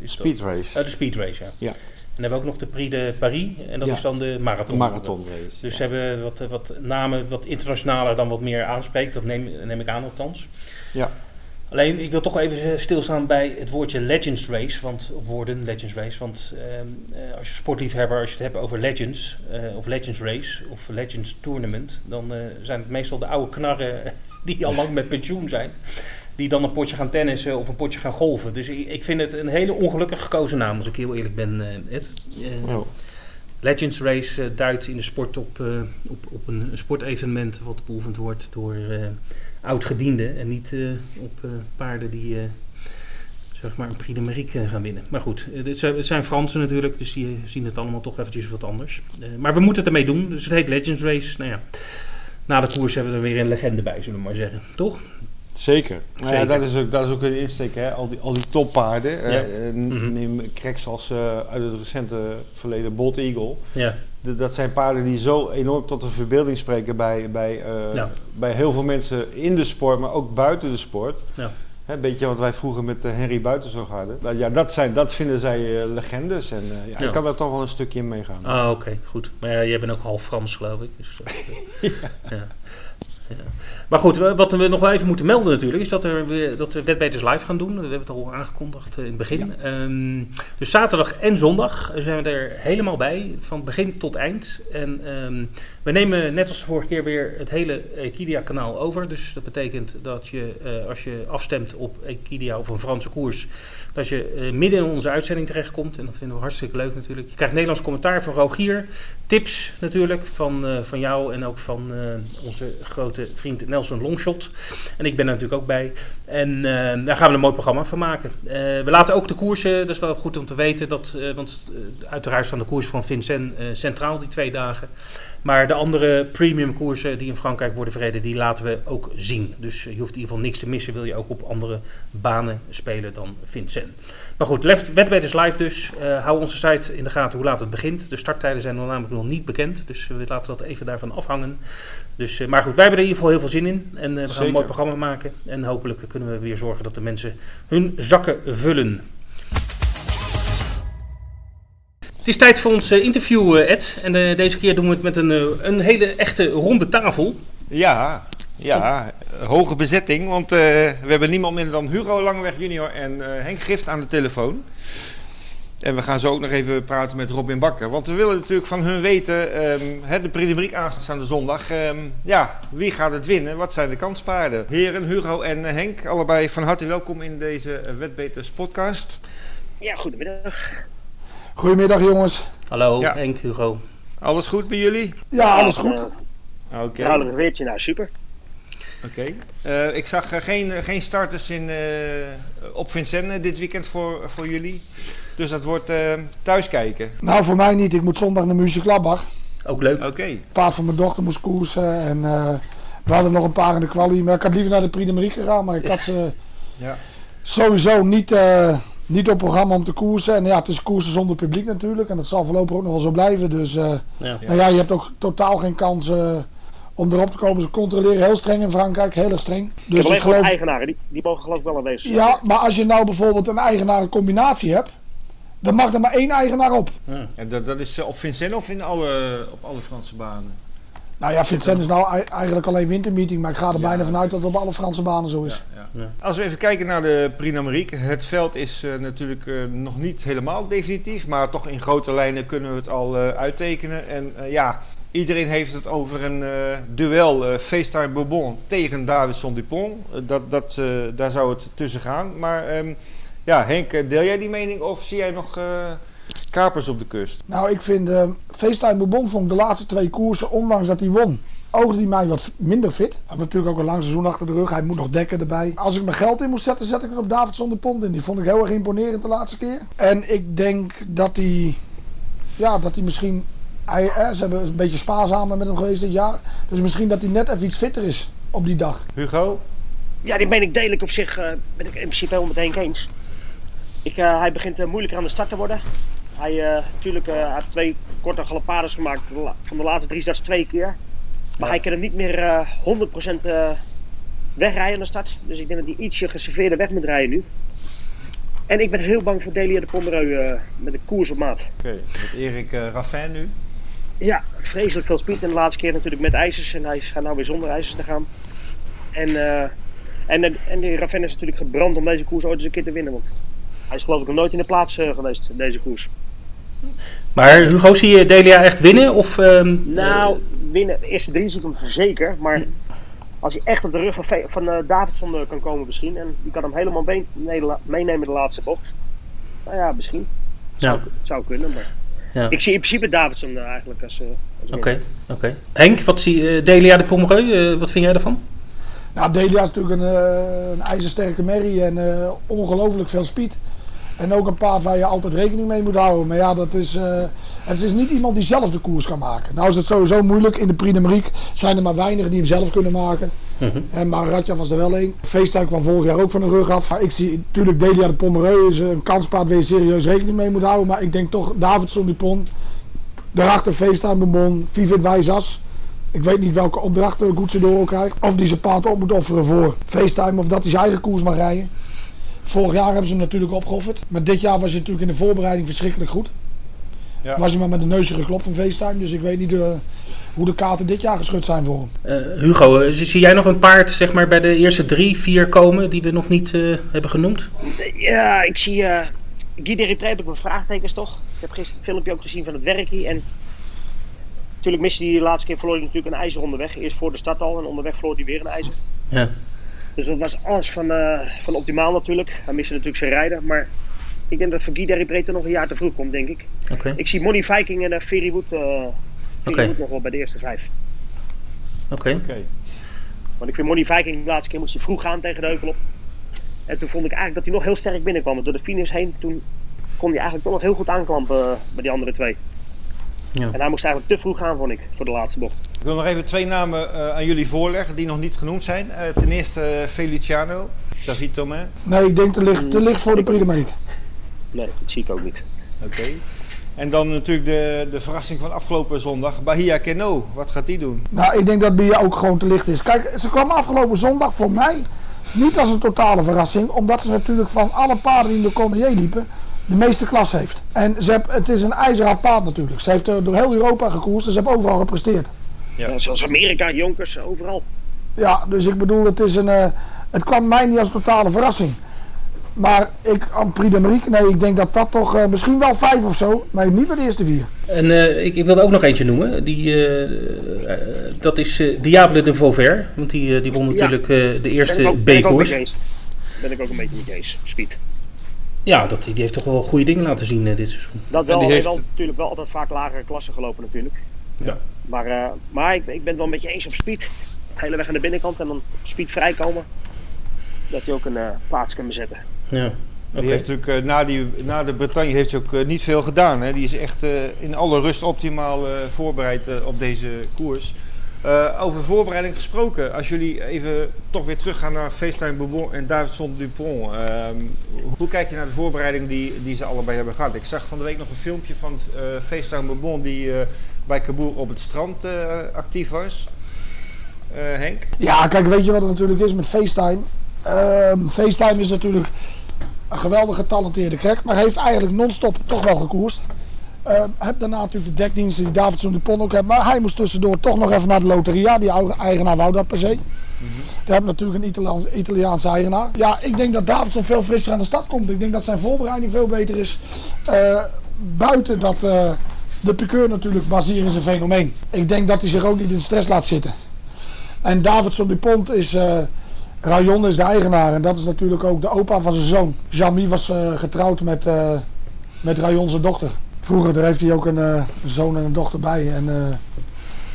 is speed race. Oh, de speed race, ja. ja. En dan hebben we ook nog de Prix de Paris en dat Ja. is dan de marathon. De marathonrace. Dus ja. ze hebben wat, wat namen wat internationaler dan wat meer aanspreekt. Dat neem, neem ik aan althans. Ja. Alleen, ik wil toch even stilstaan bij het woordje Legends Race. Want, of woorden Legends Race. Want ehm, eh, als je sportliefhebber, als je het hebt over Legends, eh, of Legends Race, of Legends Tournament, dan eh, zijn het meestal de oude knarren die al lang met pensioen zijn. Die dan een potje gaan tennissen of een potje gaan golven. Dus ik, vind het een hele ongelukkig gekozen naam, als ik heel eerlijk ben, eh, Ed. Eh, Oh. Legends Race eh, duidt in de sport op, op, op een sportevenement wat beoefend wordt door oud-gedienden en niet op paarden die zeg maar een Prix de gaan winnen. Maar goed, het zijn Fransen natuurlijk, dus die zien het allemaal toch eventjes wat anders. Maar we moeten het ermee doen, dus het heet Legends Race. Nou ja, na de koers hebben we er weer een legende bij, zullen we maar zeggen. Toch? Zeker. Nou ja, dat, is ook, dat is ook een insteek, hè? Al, die, al die toppaarden. eh, Ja. eh, Mhm. Neem cracks als eh, uit het recente verleden Bolt Eagle. Ja, dat zijn paarden die zo enorm tot de verbeelding spreken bij, bij, eh, Ja. bij heel veel mensen in de sport, maar ook buiten de sport. Ja. Een beetje wat wij vroeger met eh, Henry Buitenzorg hadden. Nou, ja, dat, zijn, dat vinden zij eh, legendes. En eh, ja, Ja. ik kan daar toch wel een stukje in meegaan. ah, oké, goed. Maar ja, jij bent ook half Frans, geloof ik. Dus, ja. Maar goed, wa- wat we nog wel even moeten melden natuurlijk, is dat, er weer, dat we Wetbeters live gaan doen. We hebben het al aangekondigd in het begin. Ehm, dus zaterdag en zondag zijn we er helemaal bij, van begin tot eind. En ehm, we nemen net als de vorige keer weer het hele Equidia-kanaal over. Dus dat betekent dat je, eh, als je afstemt op Equidia of een Franse koers, dat je eh, midden in onze uitzending terechtkomt. En dat vinden we hartstikke leuk natuurlijk. Je krijgt Nederlands commentaar van Rogier. Tips natuurlijk van, eh, van jou en ook van onze grote vriend Nelson Longshot. En ik ben er natuurlijk ook bij. En daar gaan we een mooi programma van maken. We laten ook de koersen, dat is wel goed om te weten. Dat, want uiteraard staan de koersen van Vincent centraal die twee dagen. Maar de andere premium koersen die in Frankrijk worden verreden, die laten we ook zien. Dus je hoeft in ieder geval niks te missen. Wil je ook op andere banen spelen dan Vincent. Maar goed, Left- Wedbeters live dus. Eh, hou onze site in de gaten hoe laat het begint. De starttijden zijn nog namelijk nog niet bekend. Dus we laten dat even daarvan afhangen. Dus, eh, maar goed, wij hebben er in ieder geval heel veel zin in. En eh, we gaan Zeker. een mooi programma maken. En hopelijk kunnen we weer zorgen dat de mensen hun zakken vullen. Het is tijd voor ons eh, interview, eh, Ed. En eh, deze keer doen we het met een, een hele echte ronde tafel. Ja, ja, hoge bezetting. Want eh, we hebben niemand minder dan Hugo Langeweg junior en eh, Henk Gift aan de telefoon. En we gaan zo ook nog even praten met Robin Bakker. Want we willen natuurlijk van hun weten, ehm, hè, de Prix Briek aanstaande zondag. ehm, ja, wie gaat het winnen? Wat zijn de kanspaarden? Heren, Hugo en Henk, allebei van harte welkom in deze Wetbeters podcast. Ja, goedemiddag. Goedemiddag jongens. Hallo, Ja. Henk, Hugo. Alles goed bij jullie? Ja, alles goed. eh, Oké. Trouwens, weertje, nou super. Oké. Eh, ik zag eh, geen, geen starters in, eh, op Vincennes dit weekend voor, voor jullie. Dus dat wordt eh, thuiskijken. Nou, voor mij niet. Ik moet zondag naar Muziek Labbach. Ook leuk. Oké. Het paard van mijn dochter moest koersen. En eh, we hadden nog een paar in de kwalie. Maar ik had liever naar de Prix de Marie gegaan. Maar ik had ze Ja. sowieso niet, eh, niet op programma om te koersen. En ja, het is koersen zonder publiek natuurlijk. En dat zal voorlopig ook nog wel zo blijven. Dus eh, Ja. nou ja, je hebt ook totaal geen kans eh, om erop te komen. Ze controleren heel streng in Frankrijk. Heel erg streng. Dus alleen ik gewoon geloof... eigenaren, die, die mogen geloof ik wel aanwezig zijn. Ja, maar als je nou bijvoorbeeld een eigenarencombinatie hebt. Dan mag er maar één eigenaar op. En dat, dat is eh, op Vincennes of in alle, op alle Franse banen? Nou ja, Vincent is nou ei- eigenlijk alleen wintermeeting, maar ik ga er Ja. bijna vanuit dat het op alle Franse banen zo is. Ja, Ja. Als we even kijken naar de Prix d'Amérique. Het veld is eh, natuurlijk eh, nog niet helemaal definitief. Maar toch in grote lijnen kunnen we het al eh, uittekenen. En eh, ja, iedereen heeft het over een eh, duel eh FaceTime Bourbon tegen Davidson Dupont. Dat, dat, eh, daar zou het tussen gaan. Maar ehm, ja, Henk, deel jij die mening of zie jij nog eh, kapers op de kust? Nou, ik vind eh FaceTime Bourbon vond ik de laatste twee koersen, ondanks dat hij won, oogde hij mij wat minder fit. Hij heeft natuurlijk ook een lang seizoen achter de rug, hij moet nog dekken erbij. Als ik mijn geld in moest zetten, zet ik het op Davidson Dupont in. Die vond ik heel erg imponerend de laatste keer. En ik denk dat hij, ja, dat hij misschien, hij, eh, ze hebben een beetje spaarzamer met hem geweest dit jaar. Dus misschien dat hij net even iets fitter is op die dag. Hugo? Ja, die deel ik op zich, eh, ben ik in principe helemaal met Henk eens. Ik, eh, hij begint eh, moeilijker aan de start te worden. Hij, eh natuurlijk, eh, hij heeft twee korte galopades gemaakt. Van de laatste drie starts twee keer. Maar Ja. hij kan het niet meer eh 100% eh wegrijden aan de start. Dus ik denk dat hij ietsje geserveerder weg moet rijden nu. En ik ben heel bang voor Delia de Pomereu eh, met de koers op maat. Oké, met Erik uh, Raffin nu. Ja, vreselijk veel speed. En de laatste keer natuurlijk met ijzers. En hij gaat nou weer zonder ijzers te gaan. En, uh, en, en die Raffin is natuurlijk gebrand om deze koers ooit eens een keer te winnen. Want hij is geloof ik nog nooit in de plaats geweest, deze koers. Maar Hugo, zie je Delia echt winnen? Of, uh, nou, winnen. De eerste drie zie ik hem zeker. Maar als hij echt op de rug van, van uh, Davidson kan komen misschien. En die kan hem helemaal meenemen de laatste bocht. Nou ja, misschien. Ja. Zou, zou kunnen, maar... Ja. Ik zie in principe Davidson uh, eigenlijk als... Oké, oké. Okay. Henk, wat zie je? Delia de Pomereu, wat vind jij ervan? Nou, Delia is natuurlijk een, een ijzersterke merrie en ongelooflijk veel speed. En ook een paard waar je altijd rekening mee moet houden. Maar ja, dat is, uh, het is niet iemand die zelf de koers kan maken. Nou is het sowieso moeilijk. In de Prix zijn er maar weinigen die hem zelf kunnen maken. Uh -huh. En maar Radja was er wel één. FaceTime kwam vorig jaar ook van de rug af. Ik zie natuurlijk Delia de Pomereu is een kanspaard waar je serieus rekening mee moet houden. Maar ik denk toch Davidson Dupont. Daarachter FaceTime Bon, Vivid Wijzas. Ik weet niet welke opdrachten Goetsedoro krijgt. Of die zijn paard op moet offeren voor FaceTime. Of dat hij zijn eigen koers mag rijden. Vorig jaar hebben ze hem natuurlijk opgeofferd. Maar dit jaar was hij natuurlijk in de voorbereiding verschrikkelijk goed. Ja. Was hij maar met de neusje geklopt van FaceTime. Dus ik weet niet uh, hoe de kaarten dit jaar geschud zijn voor hem. Uh, Hugo, zie jij nog een paard zeg maar, bij de eerste drie, vier komen die we nog niet uh, hebben genoemd? Ja, ik zie uh, Guy de Ripré heb ik mijn vraagtekens toch. Ik heb gisteren het filmpje ook gezien van het werkie. En natuurlijk miste hij de laatste keer verloor hij natuurlijk een ijzer onderweg. Eerst voor de start al en onderweg verloor hij weer een ijzer. Ja. Dus dat was alles van, uh, van optimaal natuurlijk. Hij miste natuurlijk zijn rijden. Maar ik denk dat voor Guy Derry Breedte nog een jaar te vroeg komt, denk ik. Okay. Ik zie Money Viking en uh, Ferry Wood, uh, Ferry okay. Wood nog wel bij de eerste vijf. Oké. Okay. Okay. Want ik vind Money Viking de laatste keer moest hij vroeg gaan tegen de Heuvelop. En toen vond ik eigenlijk dat hij nog heel sterk binnenkwam. Want door de finish heen, toen kon hij eigenlijk toch nog heel goed aanklampen bij die andere twee. Ja. En hij moest eigenlijk te vroeg gaan, vond ik, voor de laatste bocht. Ik wil nog even twee namen uh, aan jullie voorleggen die nog niet genoemd zijn. Uh, ten eerste uh, Feliciano, David Thomas. Nee, ik denk te licht, te licht voor de de Nee, dat zie ik ook niet. Oké. Okay. En dan natuurlijk de, de verrassing van afgelopen zondag, Bahia Keno. Wat gaat die doen? Nou, ik denk dat Bahia ook gewoon te licht is. Kijk, ze kwam afgelopen zondag voor mij niet als een totale verrassing. Omdat ze natuurlijk van alle paarden die in de Cormier liepen, de meeste klas heeft. En ze heb, het is een ijzerhard paard natuurlijk. Ze heeft door heel Europa gekoerst en ze heeft overal gepresteerd. Ja. zoals Amerika, Jonkers, overal. Ja, dus ik bedoel, het, is een, uh, het kwam mij niet als een totale verrassing. Maar ik, aan Prix d'Amérique, nee, ik denk dat dat toch uh, misschien wel vijf of zo, maar niet bij de eerste vier. En uh, ik, ik wilde ook nog eentje noemen. Die, dat is Diable de Vauvert. Want die, die won natuurlijk de eerste B-koers. Ben ik ook een beetje met Jees, Speed. Ja, dat, die heeft toch wel goede dingen laten zien uh, dit seizoen. Dat wel, die heeft wel, natuurlijk wel altijd vaak lagere klassen gelopen natuurlijk. Ja. Maar, uh, maar ik, ik ben het wel een beetje eens op speed. De hele weg aan de binnenkant en dan speed vrijkomen. Dat hij ook een uh, plaats kan bezetten. Ja. Okay. Die heeft natuurlijk, na, die, na de Bretagne heeft hij ook niet veel gedaan. Hè? Die is echt in alle rust optimaal voorbereid op deze koers. Uh, over voorbereiding gesproken, als jullie even toch weer teruggaan naar FaceTime Bourbon en Davidson Dupont. Uh, hoe kijk je naar de voorbereiding die, die ze allebei hebben gehad? Ik zag van de week nog een filmpje van uh, FaceTime Bourbon die bij Kaboel op het strand actief was. Henk? Ja, kijk, weet je wat het natuurlijk is met FaceTime? Ehm, FaceTime is natuurlijk een geweldig getalenteerde krek, maar heeft eigenlijk non-stop toch wel gekoerst. Uh, heb daarna natuurlijk de dekdiensten die Davidson Dupont ook heeft. Maar hij moest tussendoor toch nog even naar de loteria. Die eigenaar wou dat per se. Mm -hmm. We hebben natuurlijk een Italiaans, Italiaanse eigenaar. Ja, ik denk dat Davidson veel frisser aan de stad komt. Ik denk dat zijn voorbereiding veel beter is. Uh, buiten dat uh, de piqueur natuurlijk, Bazier is een fenomeen. Ik denk dat hij zich ook niet in stress laat zitten. En Davidson Dupont is... Rayon is de eigenaar. En dat is natuurlijk ook de opa van zijn zoon. Jamie was getrouwd met, met Rayon zijn dochter. Vroeger daar heeft hij ook een uh, zoon en een dochter bij. En, uh,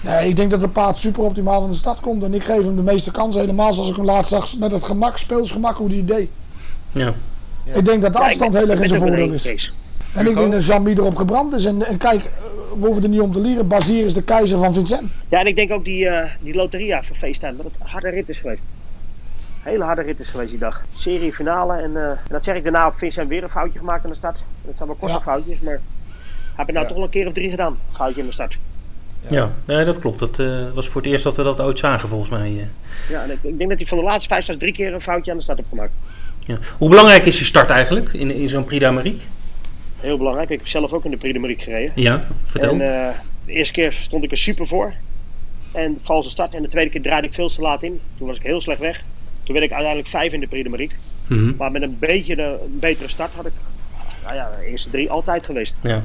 nee, ik denk dat het paard super optimaal in de stad komt. En ik geef hem de meeste kansen. Helemaal zoals ik hem laatst zag met het gemak, speelsgemak, hoe het deed. Ja. ja. Ik denk dat de afstand ja, heel erg in zijn voordeel is. En ik denk dat Jamie erop gebrand is. En, en kijk, we hoeven er niet om te leren. Bazier is de keizer van Vincent. Ja, en ik denk ook die, uh, die loteria voor FaceTime. Dat het een harde rit is geweest. Hele harde rit is geweest die dag. Serie finale. En, en dat zeg ik daarna op Vincent weer een foutje gemaakt in de stad. Het zijn wel korte ja. foutjes, maar... Heb je nou ja. toch al een keer of drie gedaan? Goudje in de start. Ja, nee, dat klopt. Dat eh, was voor het eerst dat we dat ooit zagen volgens mij. eh. Ja, en ik, ik denk dat hij van de laatste vijf starts drie keer een foutje aan de start heeft gemaakt. Ja. Hoe belangrijk is je start eigenlijk in, in zo'n Prix d'Amérique? Heel belangrijk. Ik heb zelf ook in de Prix gereden. Ja, vertel. En eh, de eerste keer stond ik er super voor. En valse start. En de tweede keer draaide ik veel te laat in. Toen was ik heel slecht weg. Toen werd ik uiteindelijk vijf in de Prix de. Mhm. Maar met een beetje de, een betere start had ik nou ja, de eerste drie altijd geweest. Ja.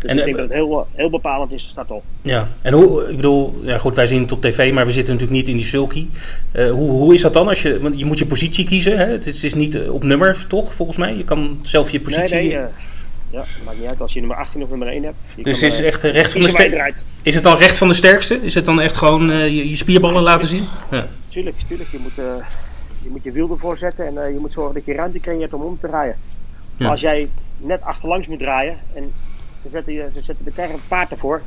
Dus En, ik denk eh, dat het heel, heel bepalend is de start al. Ja, en hoe, ik bedoel, ja goed, wij zien het op tv, maar we zitten natuurlijk niet in die sulky. Eh, hoe, hoe is dat dan? Als je, want je moet je positie kiezen, hè? Het, is, het is niet op nummer, toch, volgens mij? Je kan zelf je positie... nee. Ja, maakt niet uit als je nummer 18 of nummer 1 hebt. Je dus kan, is, eh, echt rechts van de sterkste? Is het dan recht van de sterkste? Is het dan echt gewoon eh, je, je spierballen laten zien? Ja. Tuurlijk, tuurlijk. Je moet, eh, je moet je wiel ervoor zetten en je moet zorgen dat je ruimte creëert om om te draaien. Ja. Als jij net achterlangs moet draaien en ze zetten, je, ze zetten de kar paard ervoor,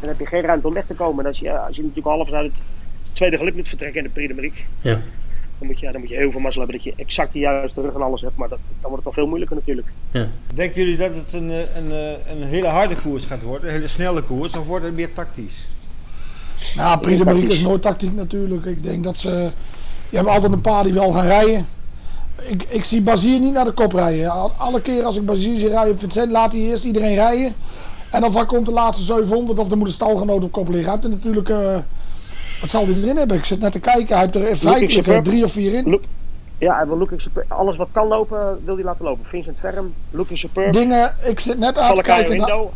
dan heb je geen ruimte om weg te komen. En als je, als je natuurlijk half uit het tweede geluk moet vertrekken in de Prix de Ja. Dan moet, je, dan moet je heel veel mazzel hebben dat je exact de juiste rug en alles hebt. Maar dat, dan wordt het al veel moeilijker natuurlijk. Denken jullie dat het een, eh, een, eh, een hele harde koers gaat worden, een hele snelle koers, of wordt het meer tactisch? Nou, Prix is nooit tactiek natuurlijk. Ik denk dat ze... Je hebt altijd een paar die wel gaan rijden. Ik, ik zie Bazier niet naar de kop rijden. Al- Alle keer als ik Bazier zie rijden op Vincent, laat hij eerst iedereen rijden. En dan komt de laatste 700 of dan moet de stalgenoot op kop liggen. Hij heeft natuurlijk... eh, wat zal hij erin hebben? Ik zit net te kijken. Hij heeft er eh, superb. drie of vier in. Ja, hij wil looking super, alles wat kan lopen, wil hij laten lopen. Vincent Ferm, looking superb. Dingen, ik zit net aan te kijken. Indo.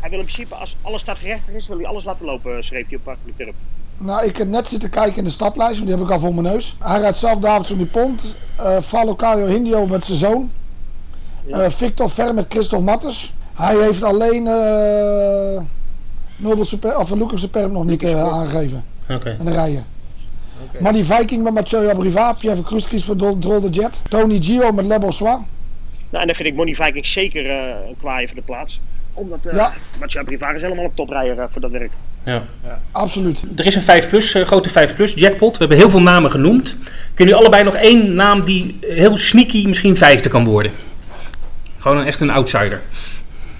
Hij- wil in principe, als alles startgerechtig is, wil hij alles laten lopen, schreef hij op Park Turp. Nou, ik heb net zitten kijken in de stadlijst, want die heb ik al voor mijn neus. Hij rijdt zelf Davidson Dupont, uh, Falocaio Hindio met zijn zoon, Ja. eh, Victor Ver met Christophe Mattes. Hij heeft alleen eh Nobel Super, of Lucas Superb nog niet eh, aangegeven De rijen. Oké. Maar die Viking met Mathieu Abriva, Pierre Kruskis voor Drol de Jet, Tony Gio met Le Bonsoir. Nou, en dan vind ik Money Viking zeker eh, een voor de plaats. Omdat uh, Ja. Mathieu is helemaal een toprijder eh, voor dat werk. Ja. Absoluut. Er is een 5 plus, grote 5 plus jackpot. We hebben heel veel namen genoemd. Kunnen jullie allebei nog één naam die heel sneaky misschien vijfde kan worden? Gewoon een, echt een outsider.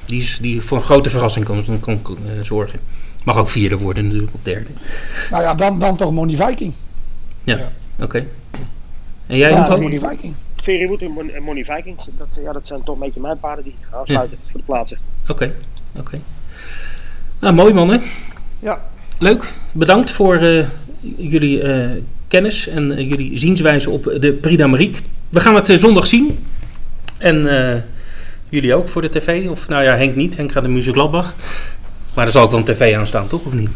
Die, is, die voor een grote verrassing kan, kan, kan, zorgen. Mag ook vierde worden natuurlijk, op derde. Nou ja, dan, dan toch Money Viking. Ja, Ja. oké. En jij, Ja? Money Viking. Ferry Wood en Mon- en Money Viking, dat, ja, dat zijn toch een beetje mijn paarden die gaan sluiten voor de plaatsen. Oké, oké. Nou, mooi mannen. Ja. Leuk. Bedankt voor eh, jullie eh, kennis en eh, jullie zienswijze op de Prix d'Amérique. We gaan het zondag zien. En eh, jullie ook voor de tv. Of nou ja, Henk niet. Henk gaat de Muziek Gladbach. Maar er zal ook wel een tv aan staan, toch? Of niet?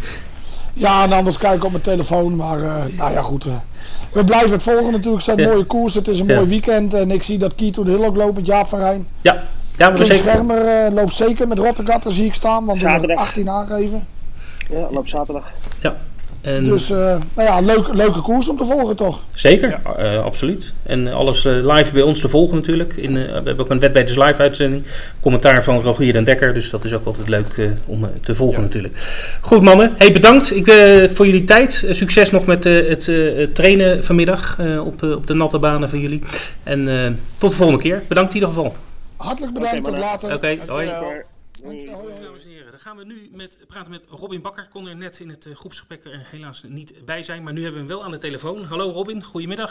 Ja, en anders kijken op mijn telefoon. Maar eh, nou ja, goed. eh. we blijven het volgen natuurlijk. Het zijn Ja. mooie koers. Het is een Ja. mooi weekend. En ik zie dat Kito de Hill ook loopt met Jaap van Rijn. Ja, ja maar zeker. Schermer eh, loopt zeker met Rottergatter zie ik staan. Want er Zaterdag. 18 aangegeven. Ja, loop zaterdag. En, Dus eh, nou ja, leuk, leuke koers om te volgen toch? Zeker, eh, absoluut. En alles eh, live bij ons te volgen natuurlijk. In, eh, we hebben ook een Wetbeters live uitzending. Commentaar van Rogier den Dekker. Dus dat is ook altijd leuk om te volgen natuurlijk. Goed mannen, hey, bedankt ik, eh, voor jullie tijd. Succes nog met eh, het eh, trainen vanmiddag eh, op, eh, op de natte banen van jullie. En eh, tot de volgende keer. Bedankt in ieder geval. Hartelijk bedankt. Tot later. Oké, hoi. Dankjewel. Hoi. Dankjewel, gaan we nu met, praten met Robin Bakker. Kon er net in het eh, groepsgesprek er helaas niet bij zijn. Maar nu hebben we hem wel aan de telefoon. Hallo Robin, goedemiddag.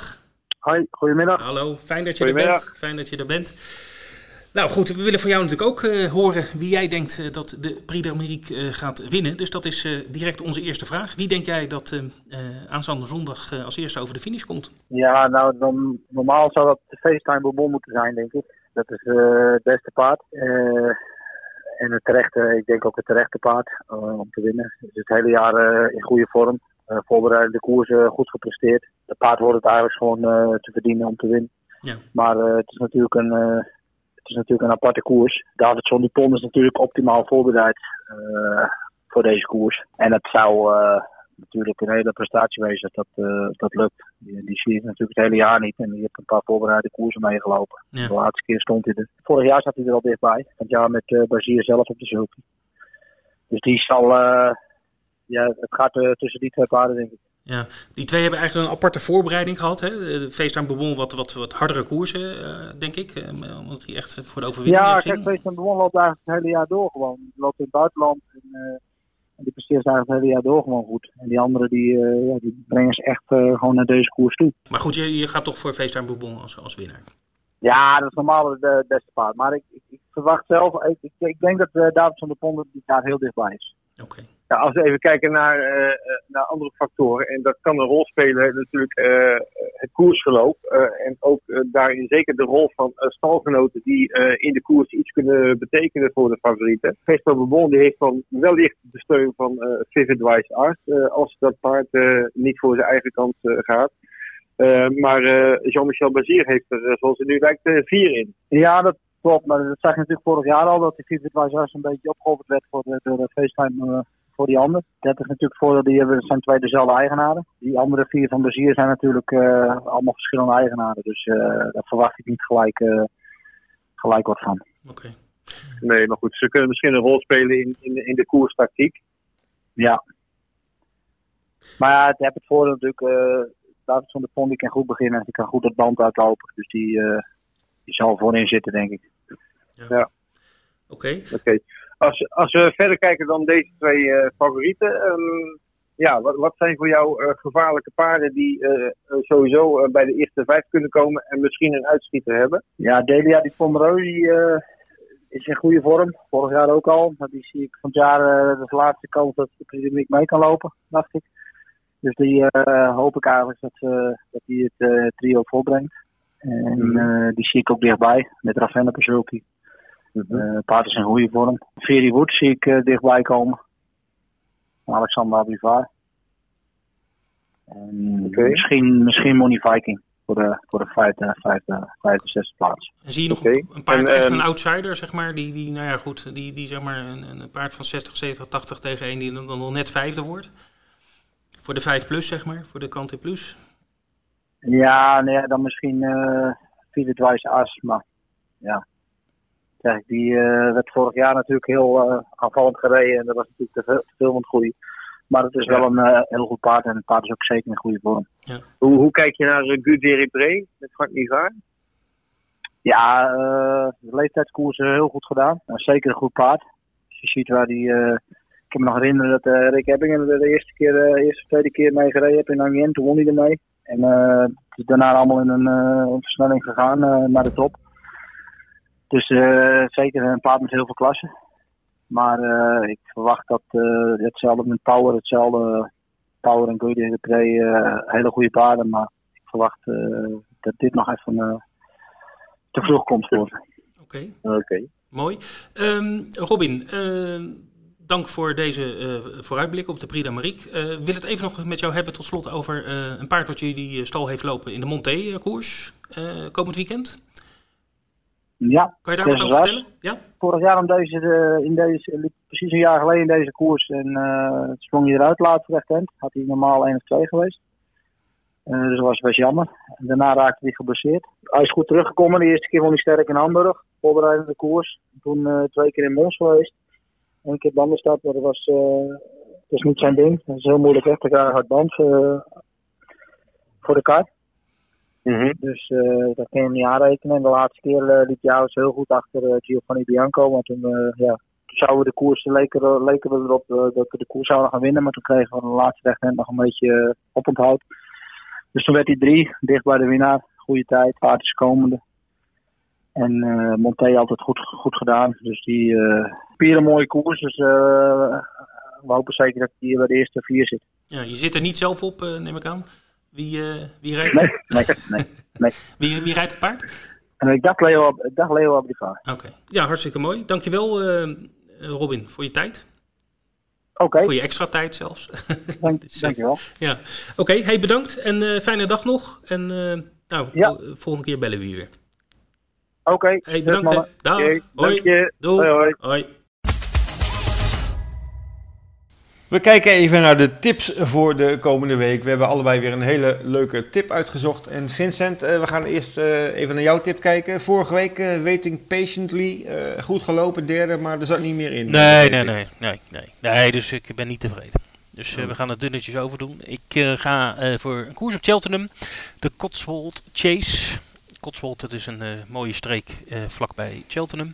Hoi, goedemiddag. Hallo, fijn dat je er bent. Fijn dat je er bent. Nou goed, we willen van jou natuurlijk ook eh, horen wie jij denkt eh, dat de Prix d'Amérique gaat winnen. Dus dat is direct onze eerste vraag. Wie denk jij dat aanstaande zondag als eerste over de finish komt? Ja, nou, dan, normaal zou dat de FaceTime Bourbon moeten zijn, denk ik. Dat is het beste paard. En het terechte, ik denk ook het terechte paard eh, om te winnen. Het is het hele jaar eh, in goede vorm. Eh voorbereide koersen goed gepresteerd. Het paard hoort het eigenlijk gewoon te verdienen om te winnen. Ja. Maar het is natuurlijk een... het is natuurlijk een aparte koers. Davidson Dupont is natuurlijk optimaal voorbereid voor deze koers. En het zou natuurlijk een hele prestatie wezen dat dat, eh, dat lukt. Die, die zie je natuurlijk het hele jaar niet. En die heeft een paar voorbereide koersen meegelopen. Ja. De laatste keer stond hij er. Vorig jaar zat hij er al dichtbij. Het jaar met eh Bazier zelf op de zulke. Dus die zal... eh, ja, het gaat tussen die twee paarden, denk ik. Ja, die twee hebben eigenlijk een aparte voorbereiding gehad. Hè? De Bourbon wat, wat, wat hardere koersen, denk ik. omdat hij echt voor de overwinning Ja, kijk, ging. Feest en Bewon loopt eigenlijk het hele jaar door gewoon. Die loopt in het buitenland. En, eh, Die presteert eigenlijk het hele jaar door gewoon goed. En die anderen die, eh, ja, die brengen ze echt eh, gewoon naar deze koers toe. Maar goed, je, je gaat toch voor FaceTime Bourbon als, als winnaar. Ja, dat is normaal het eh, beste paard. Maar ik, ik, ik verwacht zelf, ik, ik, ik denk dat uh, David van der Ponden die daar heel dichtbij is. Oké. Als we even kijken naar, eh, eh, naar andere factoren, en dat kan een rol spelen natuurlijk eh, het koersverloop. en ook daarin zeker de rol van stalgenoten die in de koers iets kunnen betekenen voor de favorieten. Vespa Bourbon heeft dan wellicht de steun van Vivid Wise Art als dat paard niet voor zijn eigen kant gaat. Maar Jean-Michel Bazier heeft er, zoals het nu lijkt, vier in. Ja, dat klopt. Maar dat zag je natuurlijk vorig jaar al, dat die Vivid Wise een beetje opgeofferd werd voor de, door de FaceTime voor die ander. Dat is natuurlijk voordeel, die hebben, zijn twee dezelfde eigenaren. Die andere vier van Bazier zijn natuurlijk eh, allemaal verschillende eigenaren. Dus eh, daar verwacht ik niet gelijk, eh, gelijk wat van. Oké. Nee, maar goed, ze kunnen misschien een rol spelen in, in, in de koerstactiek. Ja. Maar ja, het heeft het voordeel natuurlijk, eh David van der Pont die kan goed beginnen. Die kan goed het band uitlopen. Dus die, eh, die zal voorin zitten, denk ik. Oké. Oké. Als, als we verder kijken dan deze twee eh, favorieten. ehm, ja, wat, wat zijn voor jou eh, gevaarlijke paarden die eh, sowieso bij de eerste vijf kunnen komen en misschien een uitschieter hebben? Ja, Delia die eh, is in goede vorm. Vorig jaar ook al. Maar die zie ik van het jaar, uh, de laatste kans dat de Prix mee kan lopen, dacht ik. Dus die hoop ik eigenlijk dat, ze dat die het trio volbrengt. En eh, die zie ik ook dichtbij, met Ravenna Eh paard is in goede vorm. Ferry Wood zie ik eh, dichtbij komen. Alexander Abivar. Misschien, misschien Money Viking voor de, voor de vijfde, vijfde, vijfde, zesde plaats. En zie je nog een, een paard, En, echt ehm, een outsider, zeg maar, die, die nou ja, goed, die, die zeg maar een, een paard van 60, 70, 80 tegen een die dan, dan nog net vijfde wordt? Voor de 5 plus, zeg maar, voor de Kante Plus. Ja, nee, dan misschien uh, Philip Wijs As, maar ja. Ik, die eh, werd vorig jaar natuurlijk heel eh, aanvallend gereden en dat was natuurlijk te veel, te veel van het goede. Maar het is wel een eh, heel goed paard en het paard is ook zeker in goede vorm. Hoe, hoe kijk je naar uh, Guderi Pre met Frank Nivaar? Ja, eh, de leeftijdskoers is heel goed gedaan. Zeker een goed paard. Als je ziet waar die. eh, ik kan me nog herinneren dat eh, Rick Ebbingen er de eerste keer, eh, eerste of tweede keer mee gereden heeft in Angien. Toen won hij ermee. En eh, het is daarna allemaal in een, eh, versnelling gegaan eh, naar de top. Dus eh, zeker een paard met heel veel klasse. Maar eh, ik verwacht dat eh, hetzelfde met Power, hetzelfde Power en Goody de eh, hele goede paarden. Maar ik verwacht dat dit nog even te vroeg komt voor. Oké, Oké. mooi. Ehm, Robin, eh, dank voor deze eh, vooruitblik op de Prix d'Amérique. Eh wil het even nog met jou hebben tot slot over een paard wat jullie stal heeft lopen in de Monté-koers komend weekend. Ja, Kan je daar wat over vertellen? Ja? vorig jaar om deze, eh, in deze, precies een jaar geleden in deze koers. En eh sprong hij eruit laatst rechthand. Had hij normaal 1 of 2 geweest. Eh, dus dat was best jammer. En daarna raakte hij geblesseerd. Hij is goed teruggekomen. De eerste keer won hij sterk in Hamburg. Voorbereidende koers. Toen twee keer in Mons geweest. Eén keer bandenstap, maar dat was, dat is niet zijn ding. Dat is heel moeilijk weg te krijgen uit band voor de kaart. Mhm. Dus eh, dat kun je hem niet aanrekenen. En de laatste keer eh, liep Jouwens heel goed achter eh, Giovanni Bianco. Maar toen, eh, ja, toen zouden we de koers, leken, leken we erop eh, dat we de koers zouden gaan winnen. Maar toen kregen we de laatste rechthand nog een beetje uh, oponthoud. Dus toen werd hij drie, dicht bij de winnaar. Goede tijd, paard is komende. En eh Monté altijd goed, goed gedaan. Dus die uh, vier een mooie koers. Dus uh, we hopen zeker dat hij bij de eerste vier zit. ja, je zit er niet zelf op, uh, neem ik aan. Wie, uh, wie rijdt nee, nee, nee, nee. wie, wie rijdt het paard? En ik dacht Leo, dacht Leo Abriva. Oké, okay. ja, hartstikke mooi. Dankjewel uh, Robin voor je tijd. Oké. Okay. Voor je extra tijd zelfs. Dank, dus, dankjewel. Ja, oké. Okay, hey, bedankt en uh, fijne dag nog. En nou, ja. volgende keer bellen we je weer. Oké. Hey, bedankt. Dus, Dag. Okay, hoi. Doei. Hoi, hoi. hoi. We kijken even naar de tips voor de komende week. We hebben allebei weer een hele leuke tip uitgezocht. En Vincent, uh, we gaan eerst uh, even naar jouw tip kijken. Vorige week uh, Waiting Patiently, goed gelopen, derde, maar er zat niet meer in. Nee, nee, nee, nee, nee. Nee, dus ik ben niet tevreden. Dus we gaan het dunnetjes over doen. Ik ga voor een koers op Cheltenham, de Cotswold Chase. Cotswold, dat is een mooie streek vlakbij Cheltenham.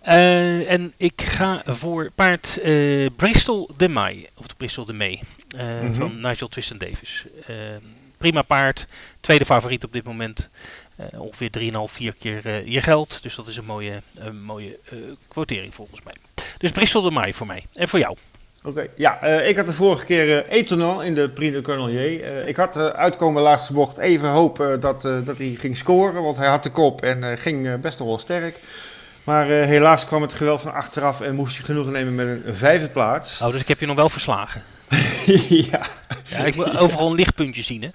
Eh, en ik ga voor paard eh, Bristol de Mai, of de Bristol de May, eh, Mhm. van Nigel Twiston Davis. Prima paard, tweede favoriet op dit moment. Ongeveer 3,5, 4 keer je geld. Dus dat is een mooie, een mooie quotering volgens mij. Dus Bristol de Mai voor mij. En voor jou? Oké, ja, ik had de vorige keer eh Etonal in de Prix de Cornelier. Eh, ik had uitkomen laatste bocht even hoop eh, dat, dat hij ging scoren, want hij had de kop en ging best nog wel sterk. Maar eh, helaas kwam het geweld van achteraf en moest hij genoegen nemen met een vijfde plaats. Oh, dus ik heb je nog wel verslagen. ja, Ja, ik wil overal een lichtpuntje zien, hè?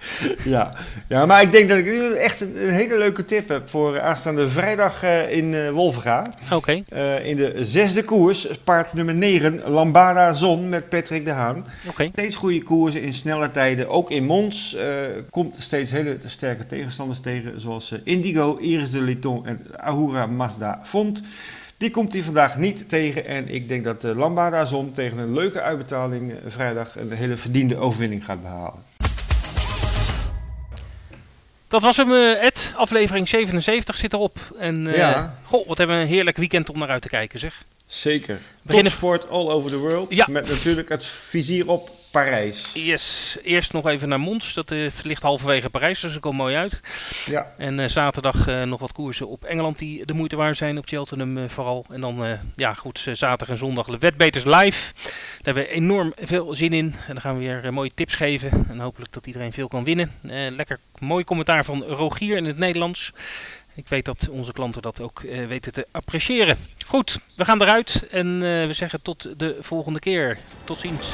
ja. ja, maar ik denk dat ik nu echt een, een hele leuke tip heb voor aanstaande vrijdag eh, in Wolvenga. Oké, Eh, in de zesde koers, paard nummer 9, Lambada Zon met Patrick de Haan. oké. Steeds goede koersen in snelle tijden. Ook in Mons komt steeds hele sterke tegenstanders tegen. Zoals Indigo, Iris de Liton en Ahura Mazda Font. Die komt hij vandaag niet tegen. En ik denk dat de Lambada Zon tegen een leuke uitbetaling eh, vrijdag een hele verdiende overwinning gaat behalen. Dat was hem, eh, Ed. Aflevering 77 zit erop. En eh, Ja. goh, wat hebben we een heerlijk weekend om naar uit te kijken, zeg. Zeker. Beginnen- Topsport all over the world. Ja. Met natuurlijk het vizier op Parijs. Yes, eerst nog even naar Mons. Dat eh, ligt halverwege Parijs, dus dat komt mooi uit. Ja. En eh, zaterdag eh, nog wat koersen op Engeland die de moeite waard zijn. Op Cheltenham vooral. En dan, ja goed, zaterdag en zondag de Wetbeters live. Daar hebben we enorm veel zin in. En dan gaan we weer mooie tips geven. En hopelijk dat iedereen veel kan winnen. Lekker mooi commentaar van Rogier in het Nederlands. Ik weet dat onze klanten dat ook weten te appreciëren. Goed, we gaan eruit en eh, we zeggen tot de volgende keer. Tot ziens.